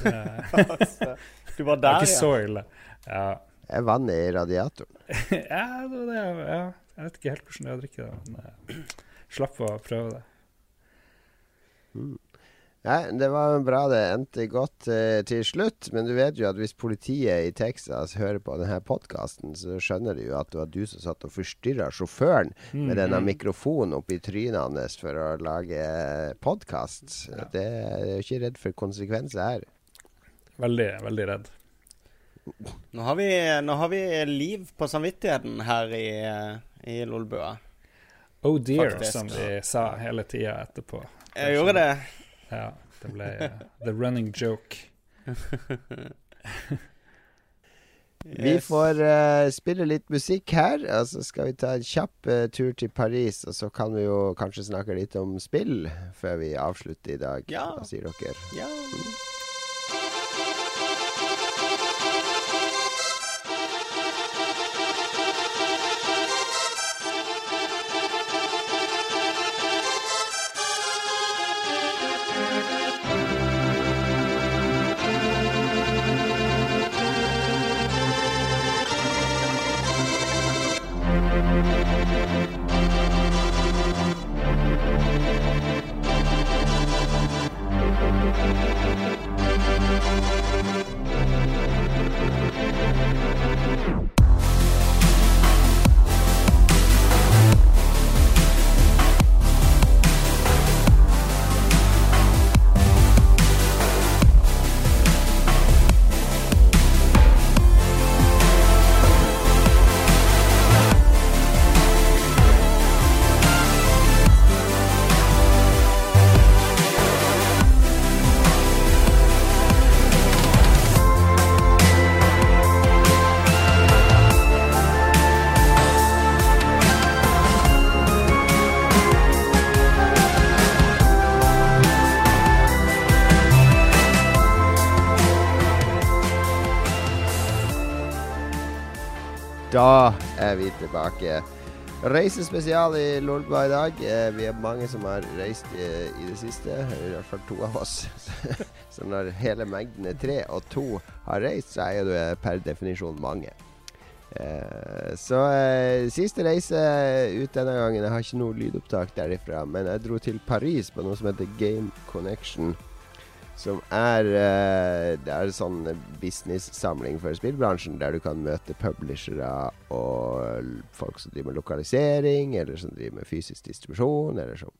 Det Du var var ikke så ille. Ja. Er vannet i radiatoren? ja, det var det. Ja. Jeg vet ikke helt hvordan det er å drikke det, men jeg slapp å prøve det. Nei, det var bra det endte godt eh, til slutt. Men du vet jo at hvis politiet i Texas hører på denne podkasten, så skjønner de jo at det var du som satt og forstyrra sjåføren med denne mikrofonen oppi trynet hans for å lage podkast. Det er jo ikke redd for konsekvenser her. Veldig, veldig redd. Nå har, vi, nå har vi liv på samvittigheten her i, eh, i Lolbua. Oh dear, Faktisk. som de sa hele tida etterpå. Jeg gjorde det. Ja, det ble uh, the running joke. Vi får uh, spille litt musikk her, og så skal vi ta en kjapp uh, tur til Paris. Og så kan vi jo kanskje snakke litt om spill før vi avslutter i dag. Ja. Hva sier dere? Ja. Tilbake. Reisespesial i Lolba i dag. Eh, vi er mange som har reist i, i det siste. I hvert fall to av oss. så når hele mengden er tre, og to har reist, så er det per definisjon mange. Eh, så eh, siste reise ut denne gangen. Jeg har ikke noe lydopptak derifra, men jeg dro til Paris på noe som heter Game Connection. Som er eh, Det er en sånn business-samling for spillbransjen, der du kan møte publishere og folk som driver med lokalisering, eller som driver med fysisk distribusjon, eller som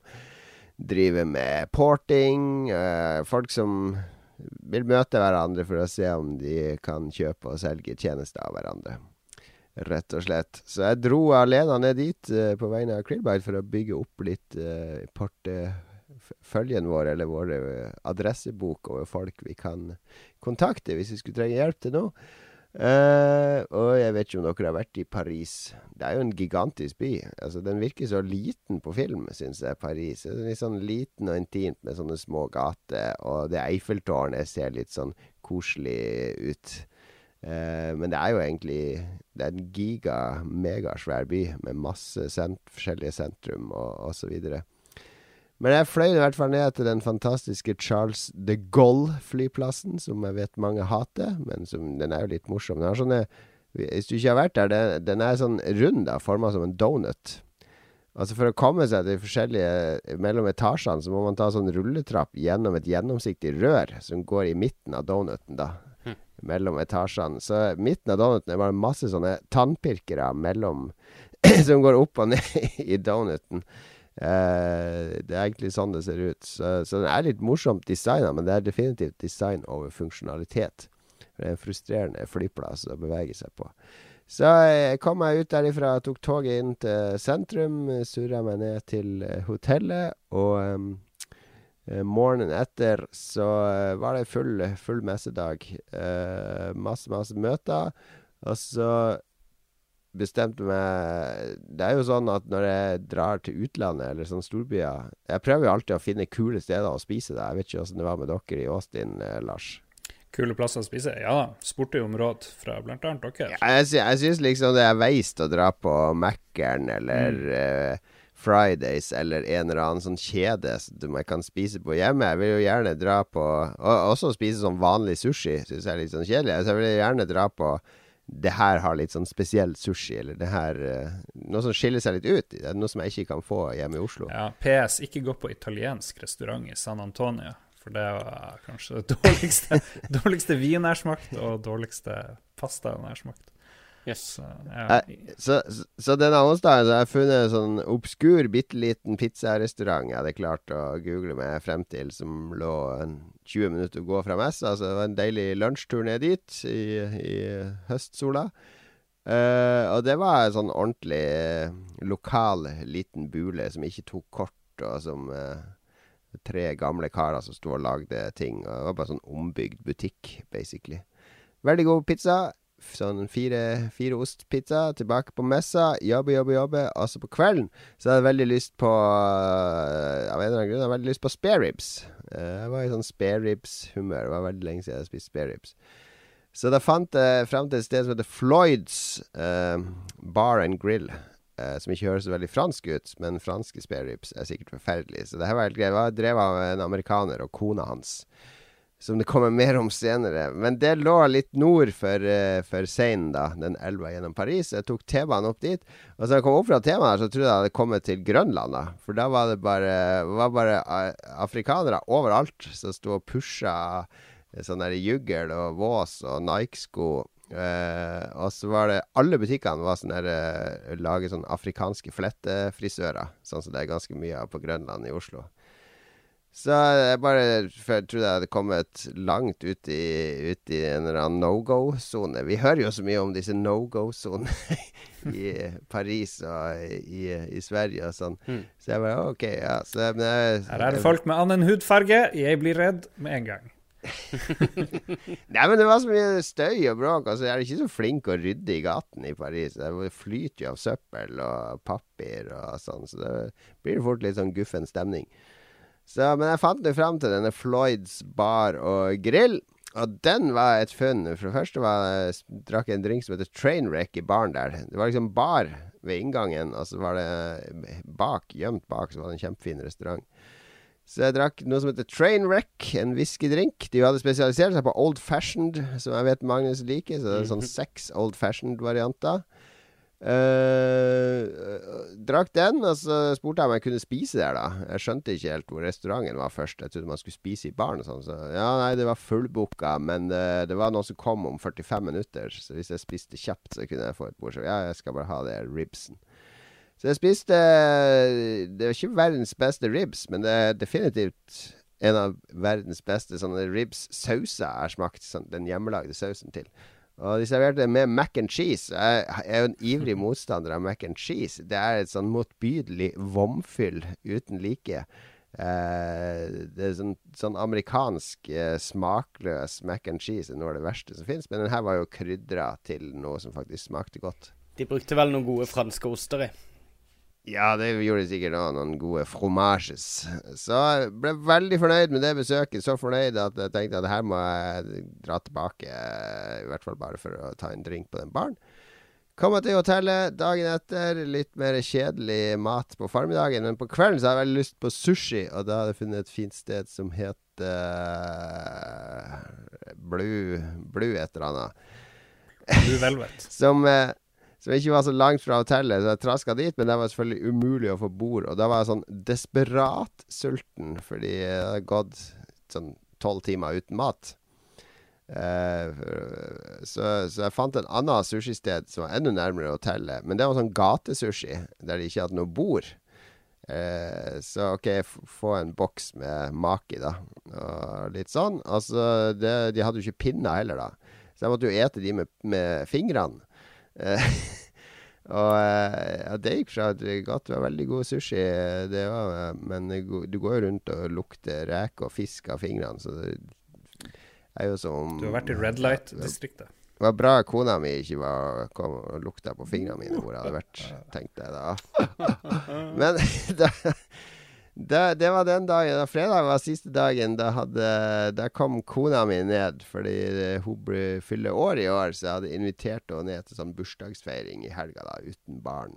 driver med porting. eh, folk som vil møte hverandre for å se om de kan kjøpe og selge tjenester av hverandre. rett og slett. Så jeg dro alene ned dit eh, på vegne av Krillbite for å bygge opp litt uh, porteføljen vår, eller vår eh, adressebok over folk vi kan kontakte hvis vi skulle trenge hjelp til noe. Uh, og jeg vet ikke om dere har vært i Paris. Det er jo en gigantisk by. Altså, den virker så liten på film, syns jeg, Paris. Det er litt sånn liten og intimt med sånne små gater, og det Eiffeltårnet ser litt sånn koselig ut. Uh, men det er jo egentlig Det er en giga, megasvær by med masse sent, forskjellige sentrum og osv. Men jeg fløy i hvert fall ned til den fantastiske Charles de Gaulle-flyplassen, som jeg vet mange hater, men som, den er jo litt morsom. Den har sånne Hvis du ikke har vært der, den, den er sånn rund, da, forma som en donut. Altså For å komme seg til forskjellige mellom etasjene, så må man ta sånn rulletrapp gjennom et gjennomsiktig rør som går i midten av donuten, da. Mellom etasjene. Så midten av donuten er bare masse sånne tannpirkere mellom Som går opp og ned i donuten. Eh, det er egentlig sånn det ser ut. Så, så den er litt morsomt designa, men det er definitivt design over funksjonalitet. For det er en frustrerende flyplass å bevege seg på. Så jeg kom meg ut derifra, tok toget inn til sentrum, surra meg ned til eh, hotellet, og um, morgenen etter så uh, var det full, full messedag. Uh, masse, masse møter. Og så bestemte meg Det er jo sånn at når jeg drar til utlandet eller sånne storbyer Jeg prøver jo alltid å finne kule steder å spise der. Jeg vet ikke åssen det var med dere i Austin, eh, Lars. Kule plasser å spise? Ja da. Spurte jo om råd fra blant annet dere. Ja, jeg, sy jeg syns liksom det er veist å dra på Mækkern eller Mm. eh, Fridays eller en eller annen sånn kjede som jeg kan spise på hjemme. Jeg vil jo gjerne dra på Og også spise sånn vanlig sushi, syns jeg er litt sånn kjedelig. Så jeg vil gjerne dra på det her har litt sånn spesiell sushi, eller det her eh, Noe som skiller seg litt ut. Det er noe som jeg ikke kan få hjemme i Oslo. Ja, PS, ikke gå på italiensk restaurant i San Antonio. For det var kanskje det dårligste, dårligste vin jeg har smakt, og dårligste pasta jeg har smakt. Yes. Så, ja. Så, så, den så har jeg funnet en sånn obskur, bitte liten pizzarestaurant jeg hadde klart å google meg frem til, som lå en 20 minutter å gå fra messa. Så det var en deilig lunsjtur ned dit i, i høstsola. Uh, og det var en sånn ordentlig eh, lokal liten bule som ikke tok kort, og som uh, Tre gamle karer som sto og lagde ting. Og det var bare sånn ombygd butikk, basically. Veldig god pizza. Sånn fire, fire ostpizza. Tilbake på messa. Jobbe, jobbe, jobbe. Og så på kvelden så hadde jeg veldig lyst på øh, Av en eller annen grunn hadde jeg veldig lyst på spareribs. Uh, jeg var i sånn spareribs-humør. Det var veldig lenge siden jeg spiste spareribs. Så da fant jeg frem til et sted som heter Floyds eh, Bar and Grill. eh, som ikke høres så veldig fransk ut, men franske spareribs er sikkert forferdelig. Så det her var helt greit. Var drevet av en amerikaner og kona hans. Som det kommer mer om senere. Men det lå litt nord for, uh, for Seinen, da. Den elva gjennom Paris. Jeg tok T-banen opp dit. Og så jeg kom opp fra T-banen, så trodde jeg jeg hadde kommet til Grønland. da For da var det bare, var bare uh, afrikanere overalt som sto og pusha sånn der juggel og vås og Nike-sko. Uh, og så var det Alle butikkene var sånn der uh, lager sånn afrikanske flettefrisører. Sånn som det er ganske mye av på Grønland i Oslo. Så jeg bare jeg trodde jeg hadde kommet langt ut i, ut i en eller annen no go-sone. Vi hører jo så mye om disse no go-sonene i Paris og i, i Sverige og sånn. Mm. Så jeg bare OK, ja. Så, men jeg, Her er det folk med annen hudfarge. Jeg blir redd med en gang. Nei, men det var så mye støy og bråk. Altså, jeg er ikke så flink å rydde i gaten i Paris. Det flyter jo av søppel og papir og sånn, så det blir fort litt sånn guffen stemning. Så, men jeg fant det fram til denne Floyds bar og grill. Og den var et funn. For det første var jeg drakk en drink som heter Trainwreck i baren der. Det var liksom bar ved inngangen, og så var det bak, gjemt bak, så var det en kjempefin restaurant. Så jeg drakk noe som heter Trainwreck, en whiskydrink. De hadde spesialisert seg på old fashioned, som jeg vet Magnus liker. Så det er sånn seks old fashioned-varianter. Eh, drakk den, og så spurte jeg om jeg kunne spise der, da. Jeg skjønte ikke helt hvor restauranten var først. Jeg trodde man skulle spise i baren og sånn. Så ja, nei, det var fullbooka, men uh, det var noen som kom om 45 minutter. Så hvis jeg spiste kjapt, så kunne jeg få et bord. Så ja, jeg skal bare ha det ribsen. Så jeg spiste Det er ikke verdens beste ribs, men det er definitivt en av verdens beste sånne ribs-sauser jeg har smakt. Sånn, den hjemmelagde sausen til. Og de serverte det med mac and cheese. Jeg er jo en ivrig motstander av mac and cheese. Det er et sånn motbydelig vomfyll uten like. Eh, det er sånn, sånn amerikansk eh, smakløs mac and cheese er noe av det verste som fins. Men den her var jo krydra til noe som faktisk smakte godt. De brukte vel noen gode franske oster i. Ja, det gjorde de sikkert òg, noen gode fromages. Så jeg ble veldig fornøyd med det besøket. Så fornøyd at jeg tenkte at her må jeg dra tilbake. I hvert fall bare for å ta en drink på den baren. Kommer til hotellet dagen etter. Litt mer kjedelig mat på formiddagen. Men på kvelden så har jeg veldig lyst på sushi, og da hadde jeg funnet et fint sted som het uh, Blue Blue et eller annet. Blue Velvet. som, uh, som ikke var så langt fra hotellet, så jeg traska dit. Men det var selvfølgelig umulig å få bord. Og da var jeg sånn desperat sulten, fordi det hadde gått sånn tolv timer uten mat. Uh, så, så, jeg fant en annen sushisted som var enda nærmere hotellet. Men det var sånn gatesushi, der de ikke hadde noe bord. Uh, så OK, få en boks med maki, da. Og litt sånn. Altså, det, de hadde jo ikke pinner heller, da. Så jeg måtte jo ete de med, med fingrene. Uh, og ja, det gikk fra godt. Det var veldig god sushi, det var, men du går jo rundt og lukter reker og fisk av fingrene, så det er jo som Du har vært i Red Light-distriktet. Det var bra kona mi ikke var, kom og lukta på fingrene mine hvor jeg hadde vært, tenkte jeg da. Men da, da, det var den dagen. Da fredag var siste dagen. Da, hadde, da kom kona mi ned fordi hun ble, fyller år i år, så jeg hadde invitert henne ned til sånn bursdagsfeiring i helga da, uten barn.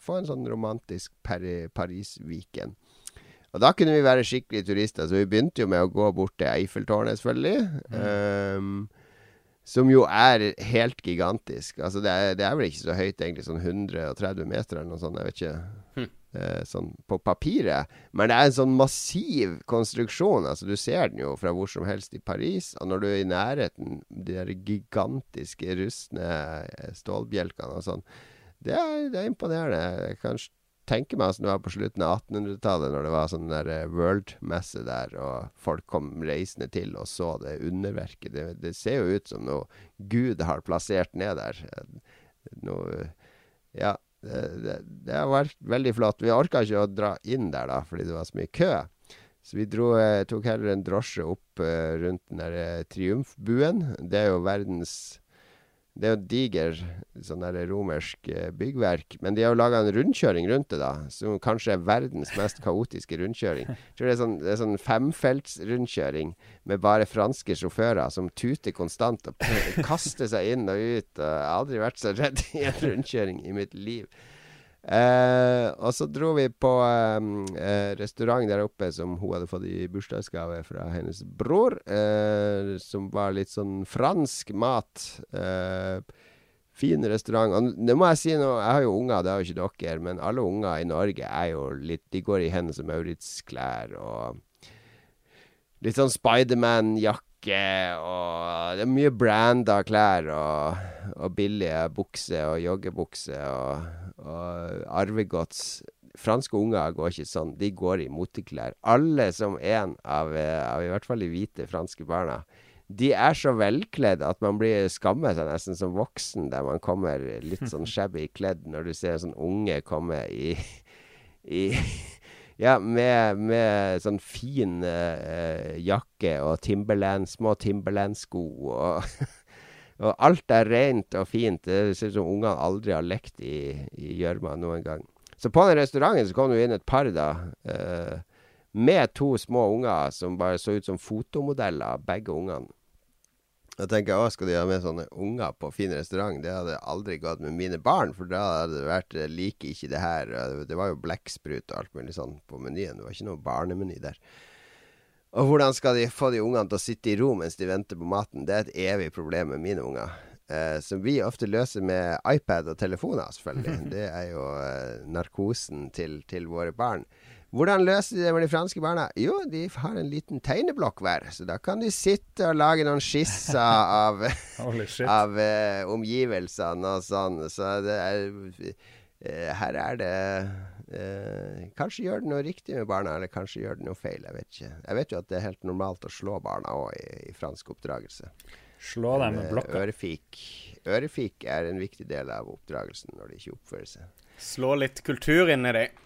Få en sånn romantisk Paris-weekend. Og da kunne vi være skikkelige turister, så vi begynte jo med å gå bort til Eiffeltårnet, selvfølgelig. Mm. Um, som jo er helt gigantisk. Altså, det er, det er, vel ikke så høyt, egentlig, sånn 130 meter eller noe sånt. Jeg vet ikke. Hm. Uh, sånn på papiret. Men det er en sånn massiv konstruksjon. Altså, du ser den jo fra hvor som helst i Paris. Og når du er i nærheten, de der gigantiske rustne stålbjelkene og sånn, det er, det er imponerende. Kanskje tenker meg som det var på slutten av 1800-tallet, når det var sånn der World-messe der, og folk kom reisende til og så det underverket. Det, det, ser jo ut som noe Gud har plassert ned der. Noe Ja. Det, det, har vært veldig flott. Vi orka ikke å dra inn der, da, fordi det var så mye kø. Så vi dro, tok heller en drosje opp uh, rundt den der Triumfbuen. Det er jo verdens det er jo diger sånn der romersk byggverk, men de har jo laga en rundkjøring rundt det, da, som kanskje er verdens mest kaotiske rundkjøring. Jeg tror det er sånn, det er sånn femfeltsrundkjøring med bare franske sjåfører som tuter konstant og kaster seg inn og ut. Og jeg har aldri vært så redd i en rundkjøring i mitt liv. Eh, og så dro vi på eh, restaurant der oppe som hun hadde fått i bursdagsgave fra hennes bror. Eh, som var litt sånn fransk mat. Eh, fin restaurant. Og det må jeg si nå, jeg har jo unger, det har jo ikke dere. Men alle unger i Norge er jo litt De går i Hennes og Maurits-klær og litt sånn Spiderman-jakke og det er mye branda klær og, og billige bukser og joggebukser og, og arvegods. Franske unger går ikke sånn. De går i moteklær. Alle som en av, av i hvert fall de hvite franske barna. De er så velkledd at man blir skammer seg nesten som voksen, der man kommer litt sånn shabby kledd når du ser en sånn unge komme i, i ja, med, med sånn fin uh, jakke og Timberland, små Timberland-sko og Og alt er rent og fint. Det ser ut som ungene aldri har lekt i gjørma noen gang. Så på den restauranten så kom det inn et par, da. Uh, med to små unger som bare så ut som fotomodeller, begge ungene. Da tenker jeg, òg skal de ha med sånne unger på fin restaurant? Det hadde aldri gått med mine barn, for da hadde det vært like ikke det her. Det var jo blekksprut og alt mulig sånn på menyen. Det var ikke noe barnemeny der. Og hvordan skal de få de ungene til å sitte i ro mens de venter på maten? Det er et evig problem med mine unger. Eh, som vi ofte løser med iPad og telefoner, selvfølgelig. Det er jo eh, narkosen til, til våre barn. Hvordan løser de det med de franske barna? Jo, de har en liten tegneblokk hver. Så da kan de sitte og lage noen skisser av, av uh, omgivelsene og sånn. Så det er uh, Her er det uh, Kanskje gjør det noe riktig med barna, eller kanskje gjør det noe feil. Jeg vet ikke. Jeg vet jo at det er helt normalt å slå barna òg i, i fransk oppdragelse. Slå dem med blokka. Ørefik. Ørefik er en viktig del av oppdragelsen når de ikke oppfører seg. Slå litt kultur inn i dem.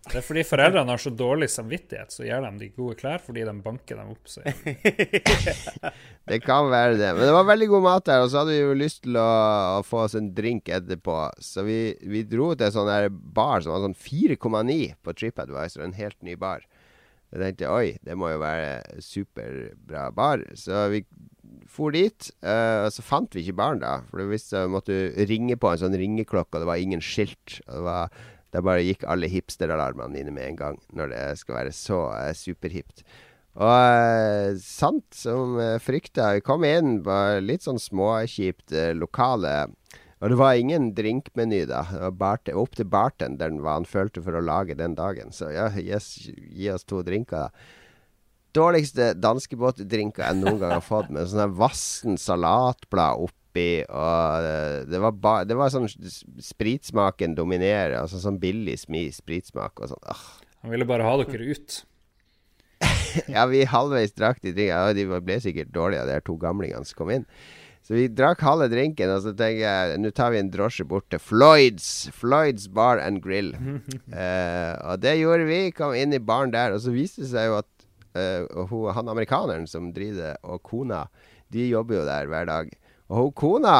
Det er fordi foreldrene har så dårlig samvittighet, så gir de de gode klær fordi de banker dem opp. Det kan være det. Men det var veldig god mat der, og så hadde vi jo lyst til å, å få oss en drink etterpå. Så vi, vi dro til en sånn her bar som var sånn 4,9 på TripAdvisor, en helt ny bar. Jeg tenkte oi, det må jo være superbra bar. Så vi for dit, Uh, så fant vi ikke baren da. For det visste vi måtte ringe på en sånn ringeklokke, og det var ingen skilt. Og det var der bare gikk alle hipsteralarmene mine med en gang, når det skal være så eh, superhipt. Og eh, sant som eh, frykta. Vi kom inn, på litt sånn småkjipt eh, lokale. Og det var ingen drinkmeny, da. Det var opp til bartenderen hva han følte for å lage den dagen. Så ja, yes, gi oss to drinker, da. Dårligste danskebåtdrinker jeg noen gang har fått, med sånn vassen salatblad oppi. Og eh, det var, ba, det var sånn spritsmaken dominerer. Altså sånn billig smi, spritsmak og sånn. Ah. han ville bare ha dere ut. Ja, vi halvveis drakk de drinkene. De ble sikkert dårlige, de her to gamlingene som kom inn. Så vi drakk halve drinken, og så tenker jeg nå tar vi en drosje bort til Floyds. Floyds Bar and Grill. uh, og det gjorde vi. Kom inn i baren der, og så viste det seg jo at uh, han amerikaneren som driver det, og kona, de jobber jo der hver dag. Og hun kona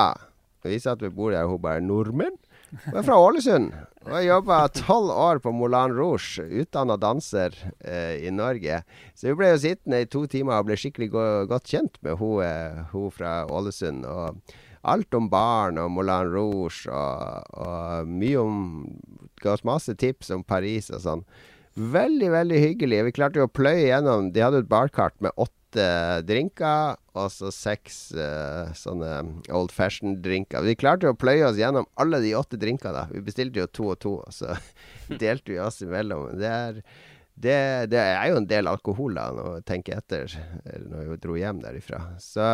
Vi satt ved bordet der, og hun bare 'Nordmenn?' Hun er fra Ålesund og har jobba tolv år på Moulin Rouge, utdanna danser eh, i Norge. Så vi ble jo sittende i to timer og ble skikkelig go godt kjent med hun, eh, hun fra Ålesund. Og alt om barn og Moulin Rouge og, og mye om Ga oss masse tips om Paris og sånn. Veldig, veldig hyggelig. Vi klarte jo å pløye gjennom De hadde et barkart med åtte drinker, og så seks uh, sånne old fashion-drinker. Vi klarte jo å pløye oss gjennom alle de åtte drinkene. da. Vi bestilte jo to og to, og så delte vi oss imellom. Det er, det, det er jo en del alkohol da, når jeg tenker etter, når vi dro hjem derifra. Så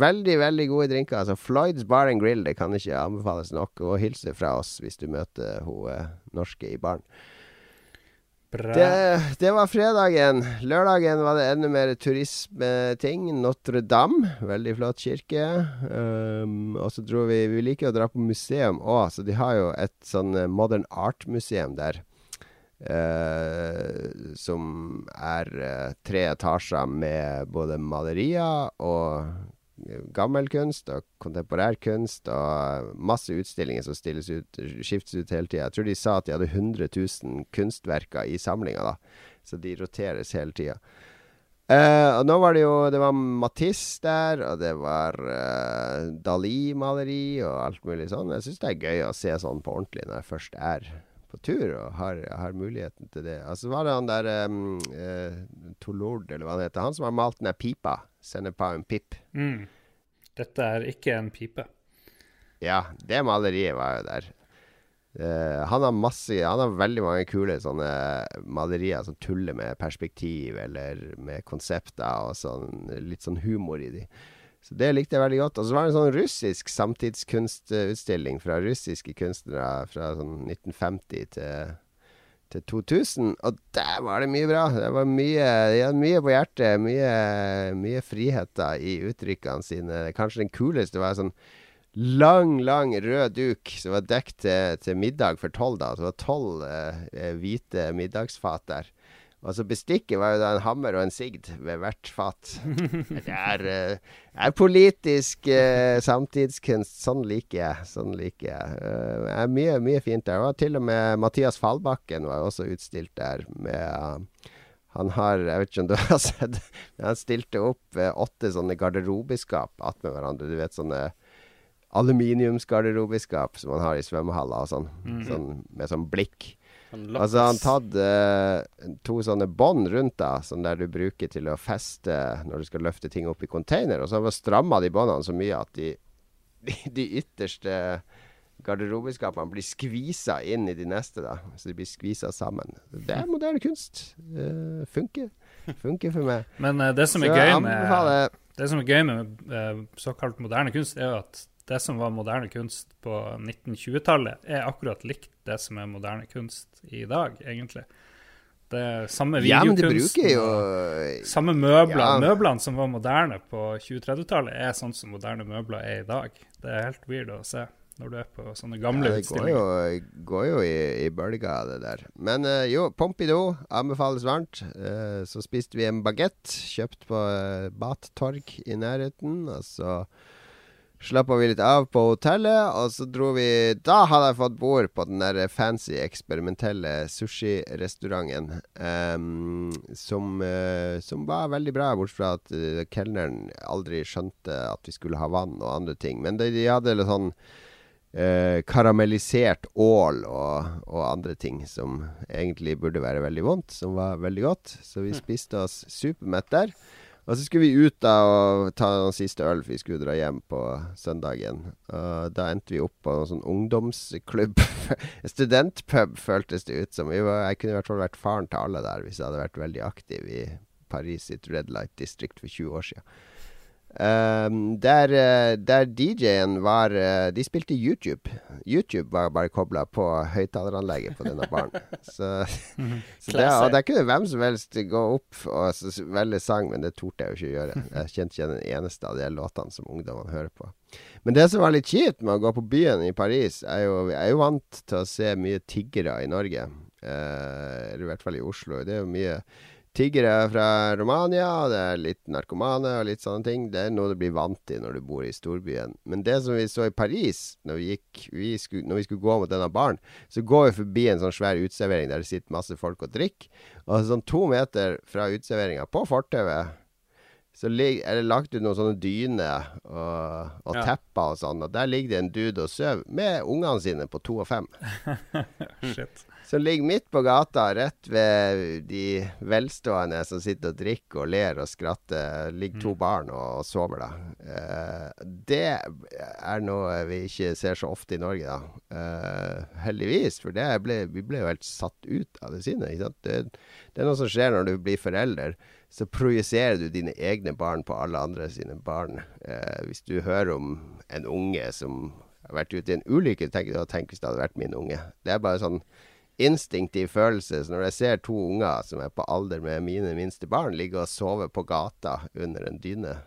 veldig, veldig gode drinker. Altså Floyds Bar and Grill, det kan ikke anbefales nok. Og hilse fra oss hvis du møter hun eh, norske i baren. Det, det var fredagen. Lørdagen var det enda mer turismeting. Notre-Dame, veldig flott kirke. Um, og så dro vi Vi liker å dra på museum òg, så de har jo et sånn eh, modern art-museum der. Uh, som er uh, tre etasjer med både malerier og gammel kunst og kontemporær kunst og masse utstillinger som stilles ut, skiftes ut hele tida. Jeg tror de sa at de hadde 100 000 kunstverker i samlinga, da. Så de roteres hele tida. Uh, og nå var det jo Det var Matisse der, og det var uh, Dali-maleri og alt mulig sånn. Jeg syns det er gøy å se sånn på ordentlig når jeg først er på tur og har, har muligheten til det. Altså var det han der um, uh, Tolord, eller hva han heter, han som har malt den der pipa. 'Sender på en pip'. Mm. Dette er ikke en pipe. Ja, det maleriet var jo der. Uh, han har masse Han har veldig mange kule sånne malerier som tuller med perspektiv eller med konsepter og sånn. Litt sånn humor i de. Så det likte jeg veldig godt. Og så var det en sånn russisk samtidskunstutstilling fra russiske kunstnere fra sånn 1950 til, til 2000. Og der var det mye bra. Det var mye, ja, mye på hjertet. Mye, mye friheter i uttrykkene sine. Kanskje den kuleste var sånn lang, lang rød duk som var dekket til, til middag for tolv. da. Så det var tolv eh, hvite middagsfat der. Og så bestikket var jo da en hammer og en sigd ved hvert fat. Det er, eh, er politisk eh, samtidskunst. Sånn liker jeg. Sånn liker jeg. Eh, det er mye, mye fint der. Og til og med Mathias Fallbakken var også utstilt der med eh, han har Jeg vet ikke om du har sett Han stilte opp åtte sånne garderobeskap attmed hverandre. Du vet sånne aluminiumsgarderobeskap som man har i svømmehaller og sånn. sånn med sånn blikk. Sånn Altså han tatt eh, to sånne bånd rundt deg, sånn der du bruker til å feste når du skal løfte ting opp i container. Og så har vi stramma de båndene så mye at de, de, de ytterste garderobeskapene blir skvisa inn i de neste, da. Så de blir skvisa sammen. Det er moderne kunst. Eh, funker. Funker for meg. Men eh, det som Så med Det som er gøy med eh, såkalt moderne kunst, er jo at det som var moderne kunst på 1920-tallet, er akkurat likt det som er moderne kunst i dag, egentlig. Det er samme Ja, videokunsten. bruker jo Samme møbler. Ja. Møblene som var moderne på 2030-tallet, er sånn som moderne møbler er i dag. Det er helt weird å se når du er på sånne gamle Ja, det går jo, går jo i, i bølger det der. Men uh, jo, Pompidou anbefales varmt. Uh, så spiste vi en bagett kjøpt på uh, Battorg i nærheten. Og så slappa vi litt av på hotellet, og så dro vi Da hadde jeg fått bord på den der fancy, eksperimentelle sushirestauranten. Um, som, uh, som var veldig bra, bortsett fra at uh, kelneren aldri skjønte at vi skulle ha vann og andre ting. Men de, de hadde litt sånn eh, karamellisert ål og, og andre ting som egentlig burde være veldig vondt, som var veldig godt. Så vi spiste oss supermett der. Og så skulle vi ut da og ta den siste øl, vi skulle dra hjem på søndagen. Og da endte vi opp på en sånn ungdomsklubb. Studentpub, føltes det ut som. Var, jeg kunne i hvert fall vært faren til alle der hvis jeg hadde vært veldig aktiv i Paris sitt Red Light District for 20 år siden. Ehm, der eh, der DJ-en var eh, De spilte YouTube. YouTube var bare kobla på høyttaleranlegget på denne baren. Så, så det, og der kunne hvem som helst gå opp og velge sang, men det torde jeg jo ikke gjøre. Jeg kjente ikke den eneste av de låtene som ungdommene hører på. Men det som var litt kjipt med å gå på byen i Paris, er jo Jeg er jo vant til å se mye tiggere i Norge. Uh, eller i hvert fall i Oslo. Det er jo mye tiggere fra Romania, det er litt narkomane og litt sånne ting. Det er noe du blir vant til når du bor i storbyen. Men det som vi så i Paris, når vi, gikk, vi skulle, når vi skulle gå mot denne baren, så går vi forbi en sånn svær uteservering der det sitter masse folk og drikker. Og sånn to meter fra uteserveringa, på fortauet, så lig- er det lagt ut noen sånne dyner og, og Ja. tepper og sånn. Og der ligger det en dude og sover med ungene sine på to og fem. Shit. Som ligger midt på gata, rett ved de velstående som sitter og drikker og ler og skratter. Ligger to barn og, og sover, da. Eh, det er noe vi ikke ser så ofte i Norge, da. Eh, heldigvis, for det ble, vi ble jo helt satt ut av det sant? Det, det er noe som skjer når du blir forelder. Så projiserer du dine egne barn på alle andre sine barn. Eh, hvis du hører om en unge som har vært ute i en ulykke, tenker du tenk hvis det hadde vært min unge. Det er bare sånn instinktiv følelse. Så når jeg ser to unger som er på alder med mine minste barn, ligge og sove på gata under en dyne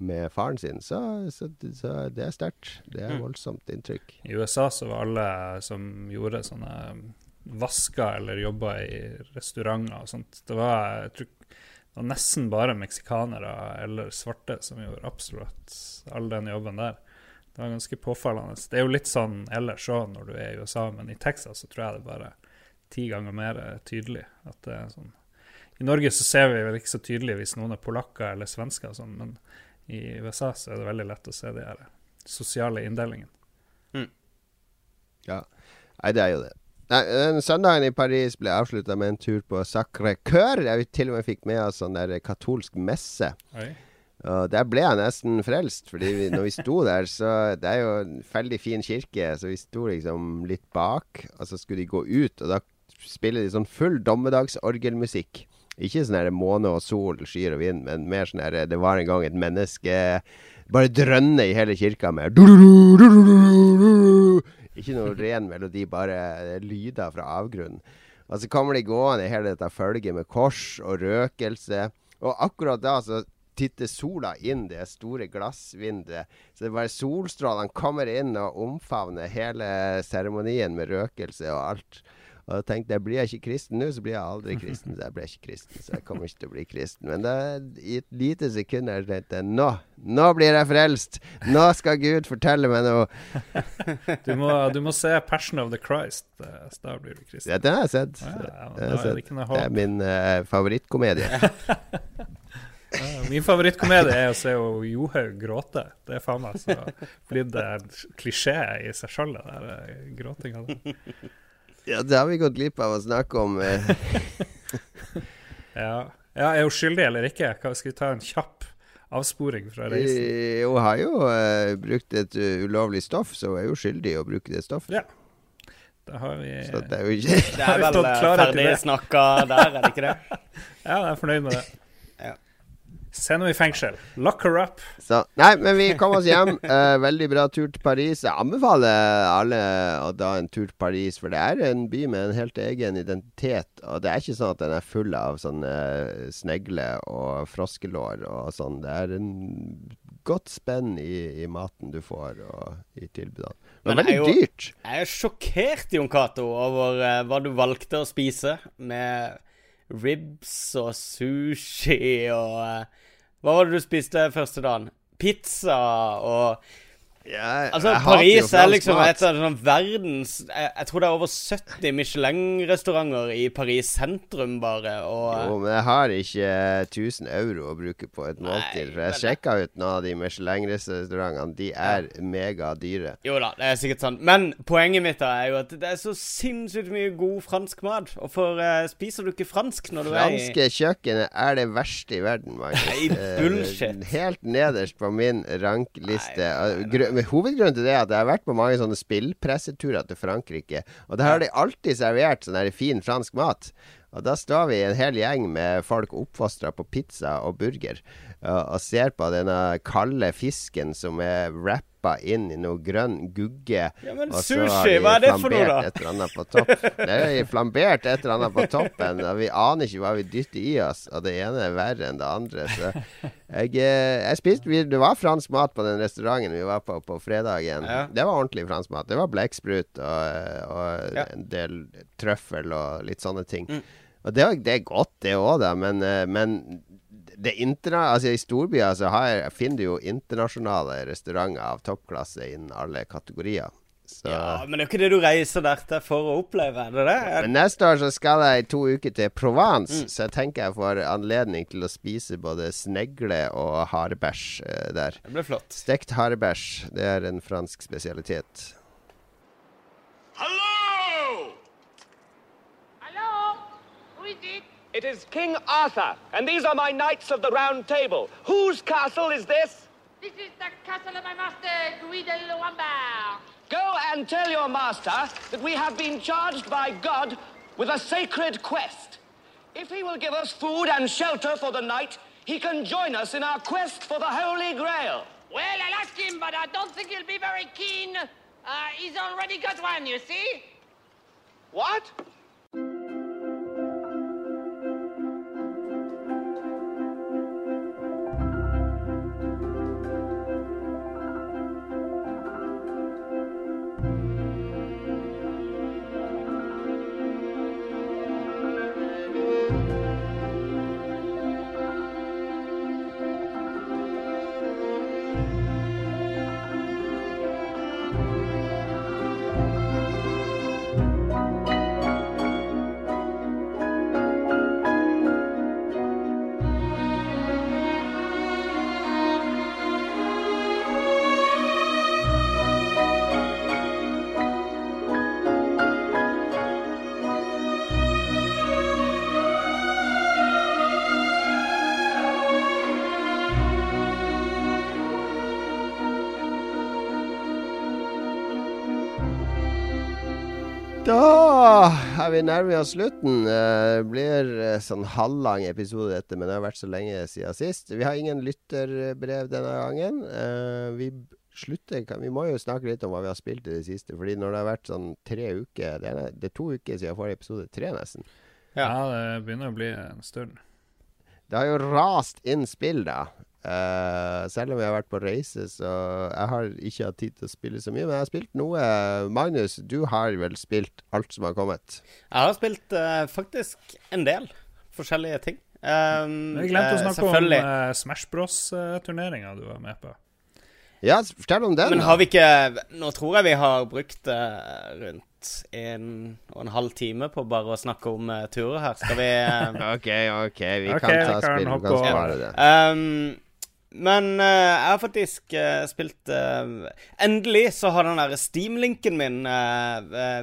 med faren sin, så, så, så det er sterkt. Det er voldsomt inntrykk. I USA så var alle som gjorde sånne vasker eller jobba i restauranter og sånt Det var, jeg tror, det var nesten bare meksikanere eller svarte som gjorde absolutt all den jobben der. Det var ganske påfallende. Det er jo litt sånn ellers òg når du er i USA, men i Texas så tror jeg det er bare ti ganger mer tydelig at det er sånn I Norge så ser vi vel ikke så tydelig hvis noen er polakker eller svensker sånn, men i USA så er det veldig lett å se de her sosiale inndelingene. Ja. Nei, det er jo det. Nei, den Søndagen i Paris ble avslutta med en tur på Sacré Coeur. vi til og med fikk med oss sånn der katolsk messe. Oi. Og der ble jeg nesten frelst, fordi vi, når vi sto der, så Det er jo en veldig fin kirke, så vi sto liksom litt bak, og så skulle de gå ut, og da spiller de sånn full dommedagsorgelmusikk. Ikke sånn måne og sol, skyer og vind, men mer sånn Det var en gang et menneske Bare drønne i hele kirka med Ikke noe ren melodi, bare lyder fra avgrunnen. Og så kommer de gående i hele dette følget med kors og røkelse. Og akkurat da så titter sola inn det store glassvinduet. Så det er bare solstrålene kommer inn og omfavner hele seremonien med røkelse og alt. Og da tenkte jeg, blir jeg ikke kristen nå, så blir jeg aldri kristen. Så jeg ble ikke kristen, så jeg kommer ikke til å bli kristen. Men da, i et lite sekund her tenkte jeg, nå, nå blir jeg frelst! Nå skal Gud fortelle meg noe! Du må, du må se 'Passion of the Christ', eh, så da blir du kristen. Ja, den har jeg sett. Ja, ja, men har jeg er det sett. noe Det er min uh, favorittkomedie. Min favorittkomedie er å se jo Johaug gråte. Det er faen meg så blitt en klisjé i seg sjøl, det der eh, gråtinga. der. Ja, det har vi gått glipp av å snakke om. eh. Ja. ja, er hun skyldig eller ikke? Hva- Skal vi ta en kjapp avsporing fra reisen? I, Hun har jo uh, brukt et uh, ulovlig stoff, så hun er jo skyldig i å bruke det stoffet. Ja. Da har vi Så det er jo ikke Det er vel eh, ferdig det? snakka der, er det ikke det? Ja, jeg er fornøyd med det. Send henne i fengsel. Lock her up. Så, nei, men vi kom oss hjem. Eh, veldig bra tur til Paris. Jeg anbefaler alle å ta en tur til Paris, for det er en by med en helt egen identitet. Og det er ikke sånn at den er full av sånne snegler og froskelår og sånn. Det er en godt spenn i, i maten du får, og i tilbudene. Men, Men veldig er jo- dyrt. Jeg er sjokkert, Jon Cato, over uh, hva du valgte å spise. Med ribs og sushi og eh, Hva var det du spiste første dagen? Pizza og Jeg, Altså, jeg Paris er liksom et av sånn verdens jeg, jeg tror det er over 70 Michelin-restauranter i Paris sentrum, bare. Og Jo, men jeg har ikke 1000 euro å bruke på et måltid. For jeg men- sjekka ut noen av de Michelin-restaurantene. De er megadyre. Jo da, det er sikkert sant. Men poenget mitt da er jo at det er så sinnssykt mye god fransk mat. Hvorfor uh, spiser du ikke fransk når du Franske kjøkkenet er det verste i verden, Magnus. Nei, Eh, bullshit. Helt nederst på min rankliste. Nei, nei, men Hovedgrunnen til det er at jeg har vært på mange sånne spillpresseturer til Frankrike. Og der har de alltid servert sånn her fin fransk mat. Og da står vi en hel gjeng med folk oppfostra på pizza og burger, og, og ser på denne kalde fisken som er rappa inn i noe grønn gugge. Ja, men sushi, hva er det for noe, da? Et eller annet på topp. Det er flambert et eller annet på toppen, og vi aner ikke hva vi dytter i oss. Og det ene er verre enn det andre. Så jeg, eh, jeg spiste vi- Det var fransk mat på den restauranten vi var på på fredagen. Ja. Det var ordentlig fransk mat. Det var blekksprut og, og Ja. en del trøffel og litt sånne ting. Mm. Og det, det er godt, det òg, da, men, eh, men det interna altså I storbyer så har, finner du jo internasjonale restauranter av toppklasse innen alle kategorier. Så Ja, Men det er jo ikke det du reiser der til for å oppleve, er det det? men neste år så skal jeg i to uker til Provence, Mm. så jeg tenker jeg får anledning til å spise både snegle og harebæsj uh, der. Det blir flott. Stekt harebæsj, det er en fransk spesialitet. Hello! It? Is King Arthur, and these are my knights of the Round Table. Whose castle is this? This is the castle of my master, Louis de. Go and tell your master that we have been charged by God with a sacred quest. If he will give us food and shelter for the night, he can join us in our quest for the Holy Grail. Well, I'll ask him, but I don't think he'll be very keen. Uh, he's already got one, you see? What? Da er vi nærmere oss slutten. Eh, Det blir eh, sånn halvlang episode dette, men det har vært så lenge siden sist. Vi har ingen lytterbrev denne gangen. Eh, Vi slutter Vi må jo snakke litt om hva vi har spilt i det siste. Fordi når det har vært sånn tre uker Det er, det er to uker siden forrige episode. Tre, nesten. Ja, det begynner å bli en stund. Det har jo rast inn spill, da. Eh, selv om jeg har vært på reise, så jeg har ikke hatt tid til å spille så mye. Men jeg har spilt noe. Magnus, du har vel spilt alt som har kommet? Jeg har spilt uh, faktisk en del forskjellige ting. Um, Vi glemte å eh, snakke om uh, Smash Bros-turneringa du var med på. Ja, fortell om den. Men har vi ikke Nå tror jeg vi har brukt rundt en og en halv time på bare å snakke om turer her. Skal vi OK, OK. Vi okay, kan ta spill. Vi kan spare det. Um, men uh, jeg har faktisk uh, spilt uh, Endelig så har den der Steam-linken min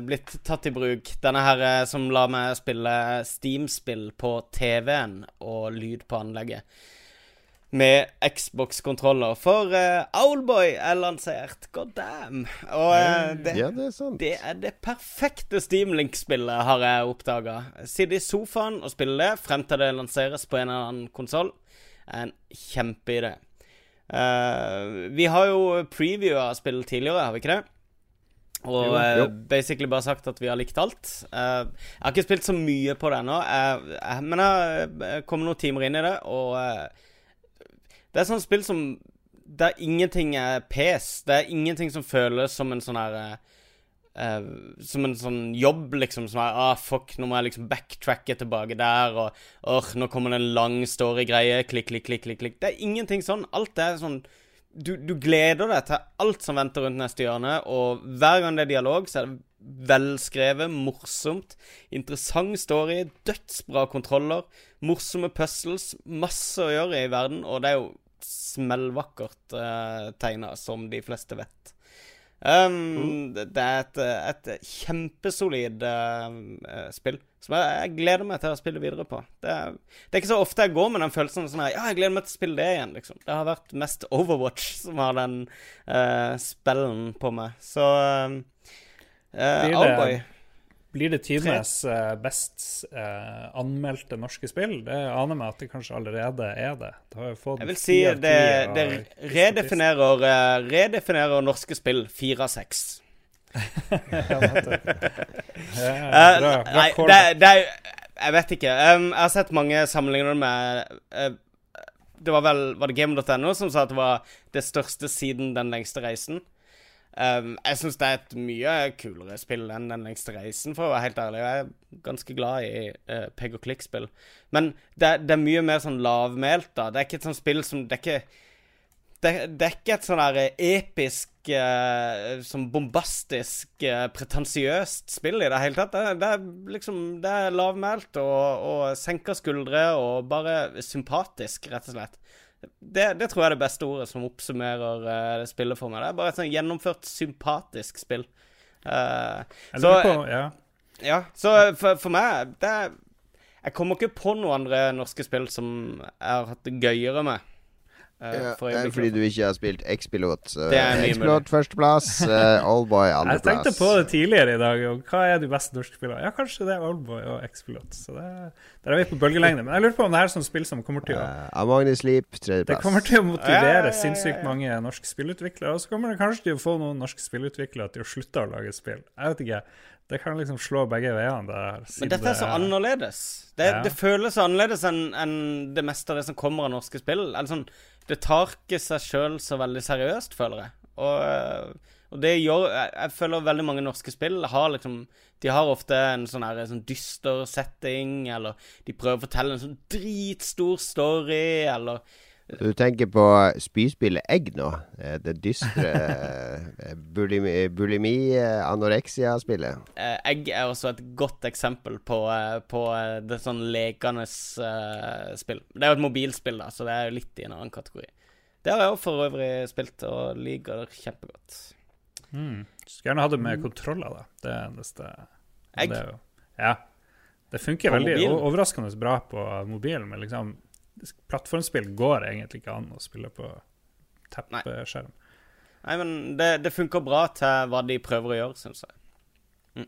blitt tatt i bruk. Denne her som lar meg spille Steam-spill på TV-en og lyd på anlegget. Med Xbox-kontroller. For Owlboy er lansert. God damn. Og eh, det, Ja, det er sant. det er det perfekte Steam-Link-spillet, har jeg oppdaga. Sitte i sofaen og spille det frem til det lanseres på en eller annen konsoll. Er en kjempeidé. Uh, vi har jo previewa spill tidligere, har vi ikke det? Og Jo, eh, jo. basically bare sagt at vi har likt alt. Uh, jeg har ikke spilt så mye på det ennå, eh, men jeg kom noen timer inn i det, og det er sånn spill som Der ingenting er pes. Det er ingenting som føles som en sånn her eh, eh, Som en sånn jobb, liksom. Som er ah, fuck, nå må jeg liksom backtracke tilbake der, og åh, nå kommer det en lang story-greie. Klikk, klikk, klikk, klikk, klikk. Det er ingenting sånn. Alt er sånn du, du gleder deg til alt som venter rundt neste hjørne, og hver gang det er dialog, så er det velskrevet, morsomt, interessant story, dødsbra kontroller, morsomme puzzles, masse å gjøre i verden, og det er jo smellvakkert uh, tegna, som de fleste vet. Um, det, det er et, et kjempesolid eh, spill som jeg, jeg gleder meg til å spille videre på. Det er, det er ikke så ofte jeg går med den følelsen sånn her Ja, jeg gleder meg til å spille det igjen, liksom. Det har vært mest Overwatch som har den uh, spellen på meg. Så uh, Owlboy det, blir det tidenes eh, best uh, anmeldte norske spill? Det aner meg at det kanskje allerede er det. Det har jo fått Jeg vil si det, det redefinerer, eh, redefinerer norske spill fire av seks. Ja, bra nei, det, det er Jeg vet ikke. Um, jeg har sett mange sammenligner med uh, Det var vel Var det game.no som sa at det var det største siden Den lengste reisen? Um, jeg syns det er et mye kulere spill enn Den lengste reisen, for å være helt ærlig. Jeg er ganske glad i uh, peg og klikk-spill. Men det, det er mye mer sånn lavmælt, da. Det er ikke et sånt spill som Det er ikke det, det er ikke et sånn der episk, uh, sånn bombastisk, uh, pretensiøst spill i det hele tatt. Det, det er liksom Det er lavmælt og, og senker skuldre og bare sympatisk, rett og slett. Det, det tror jeg er det beste ordet som oppsummerer uh, spillet for meg. Det er bare et sånn gjennomført, sympatisk spill. Uh, så, på, ja. ja, så for, for meg det Jeg kommer ikke på noen andre norske spill som jeg har hatt det gøyere med. Eh, Ja, for det er fordi du ikke har spilt X-Pilot. er mye X-Pilot førsteplass, uh, Oldboy Jeg tenkte på det tidligere i dag, og hva er de beste norske spillene? Ja, kanskje det er Oldboy og X-Pilot. Så det, der er vi på bølgelengde. Men jeg lurer på om det her er sånn spill som kommer til å Uh, Among the Sleep, Det kommer til å Ja, ja, motivere ja, ja. sinnssykt mange norske spillutviklere. Og så kommer det kanskje til å få noen norske spillutviklere til å slutte å lage spill. Jeg vet ikke. Det kan liksom slå begge veiene. Der, Men dette er så annerledes. Det, Ja. det føles så annerledes enn en det meste av det som kommer av norske spill. Eller sånn, Det tar ikke seg sjøl så veldig seriøst, føler jeg. Og, øh, og det gjør jeg føler veldig mange norske spill har liksom De har ofte en sånn her sånn dyster setting, eller de prøver å fortelle en sånn dritstor story, eller Du tenker på spyspillet Egg nå? Eh, Det dystre eh, bulimi, bulimi eh, anoreksia-spillet. Egg er også et godt eksempel på, på det sånn lekende spill. Det er jo et mobilspill, da, så det er jo litt i en annen kategori. Det har jeg også for øvrig spilt, og liker kjempegodt. Mm. Skulle gjerne hatt det med kontroller, da. Det er eneste Egg? Det er jo, ja. Det funker veldig mobilen? overraskende bra på mobilen, men liksom Plattformspill går egentlig ikke an å spille på teppeskjerm. Nei, men det, det funker bra til hva de prøver å gjøre, syns jeg. Mm.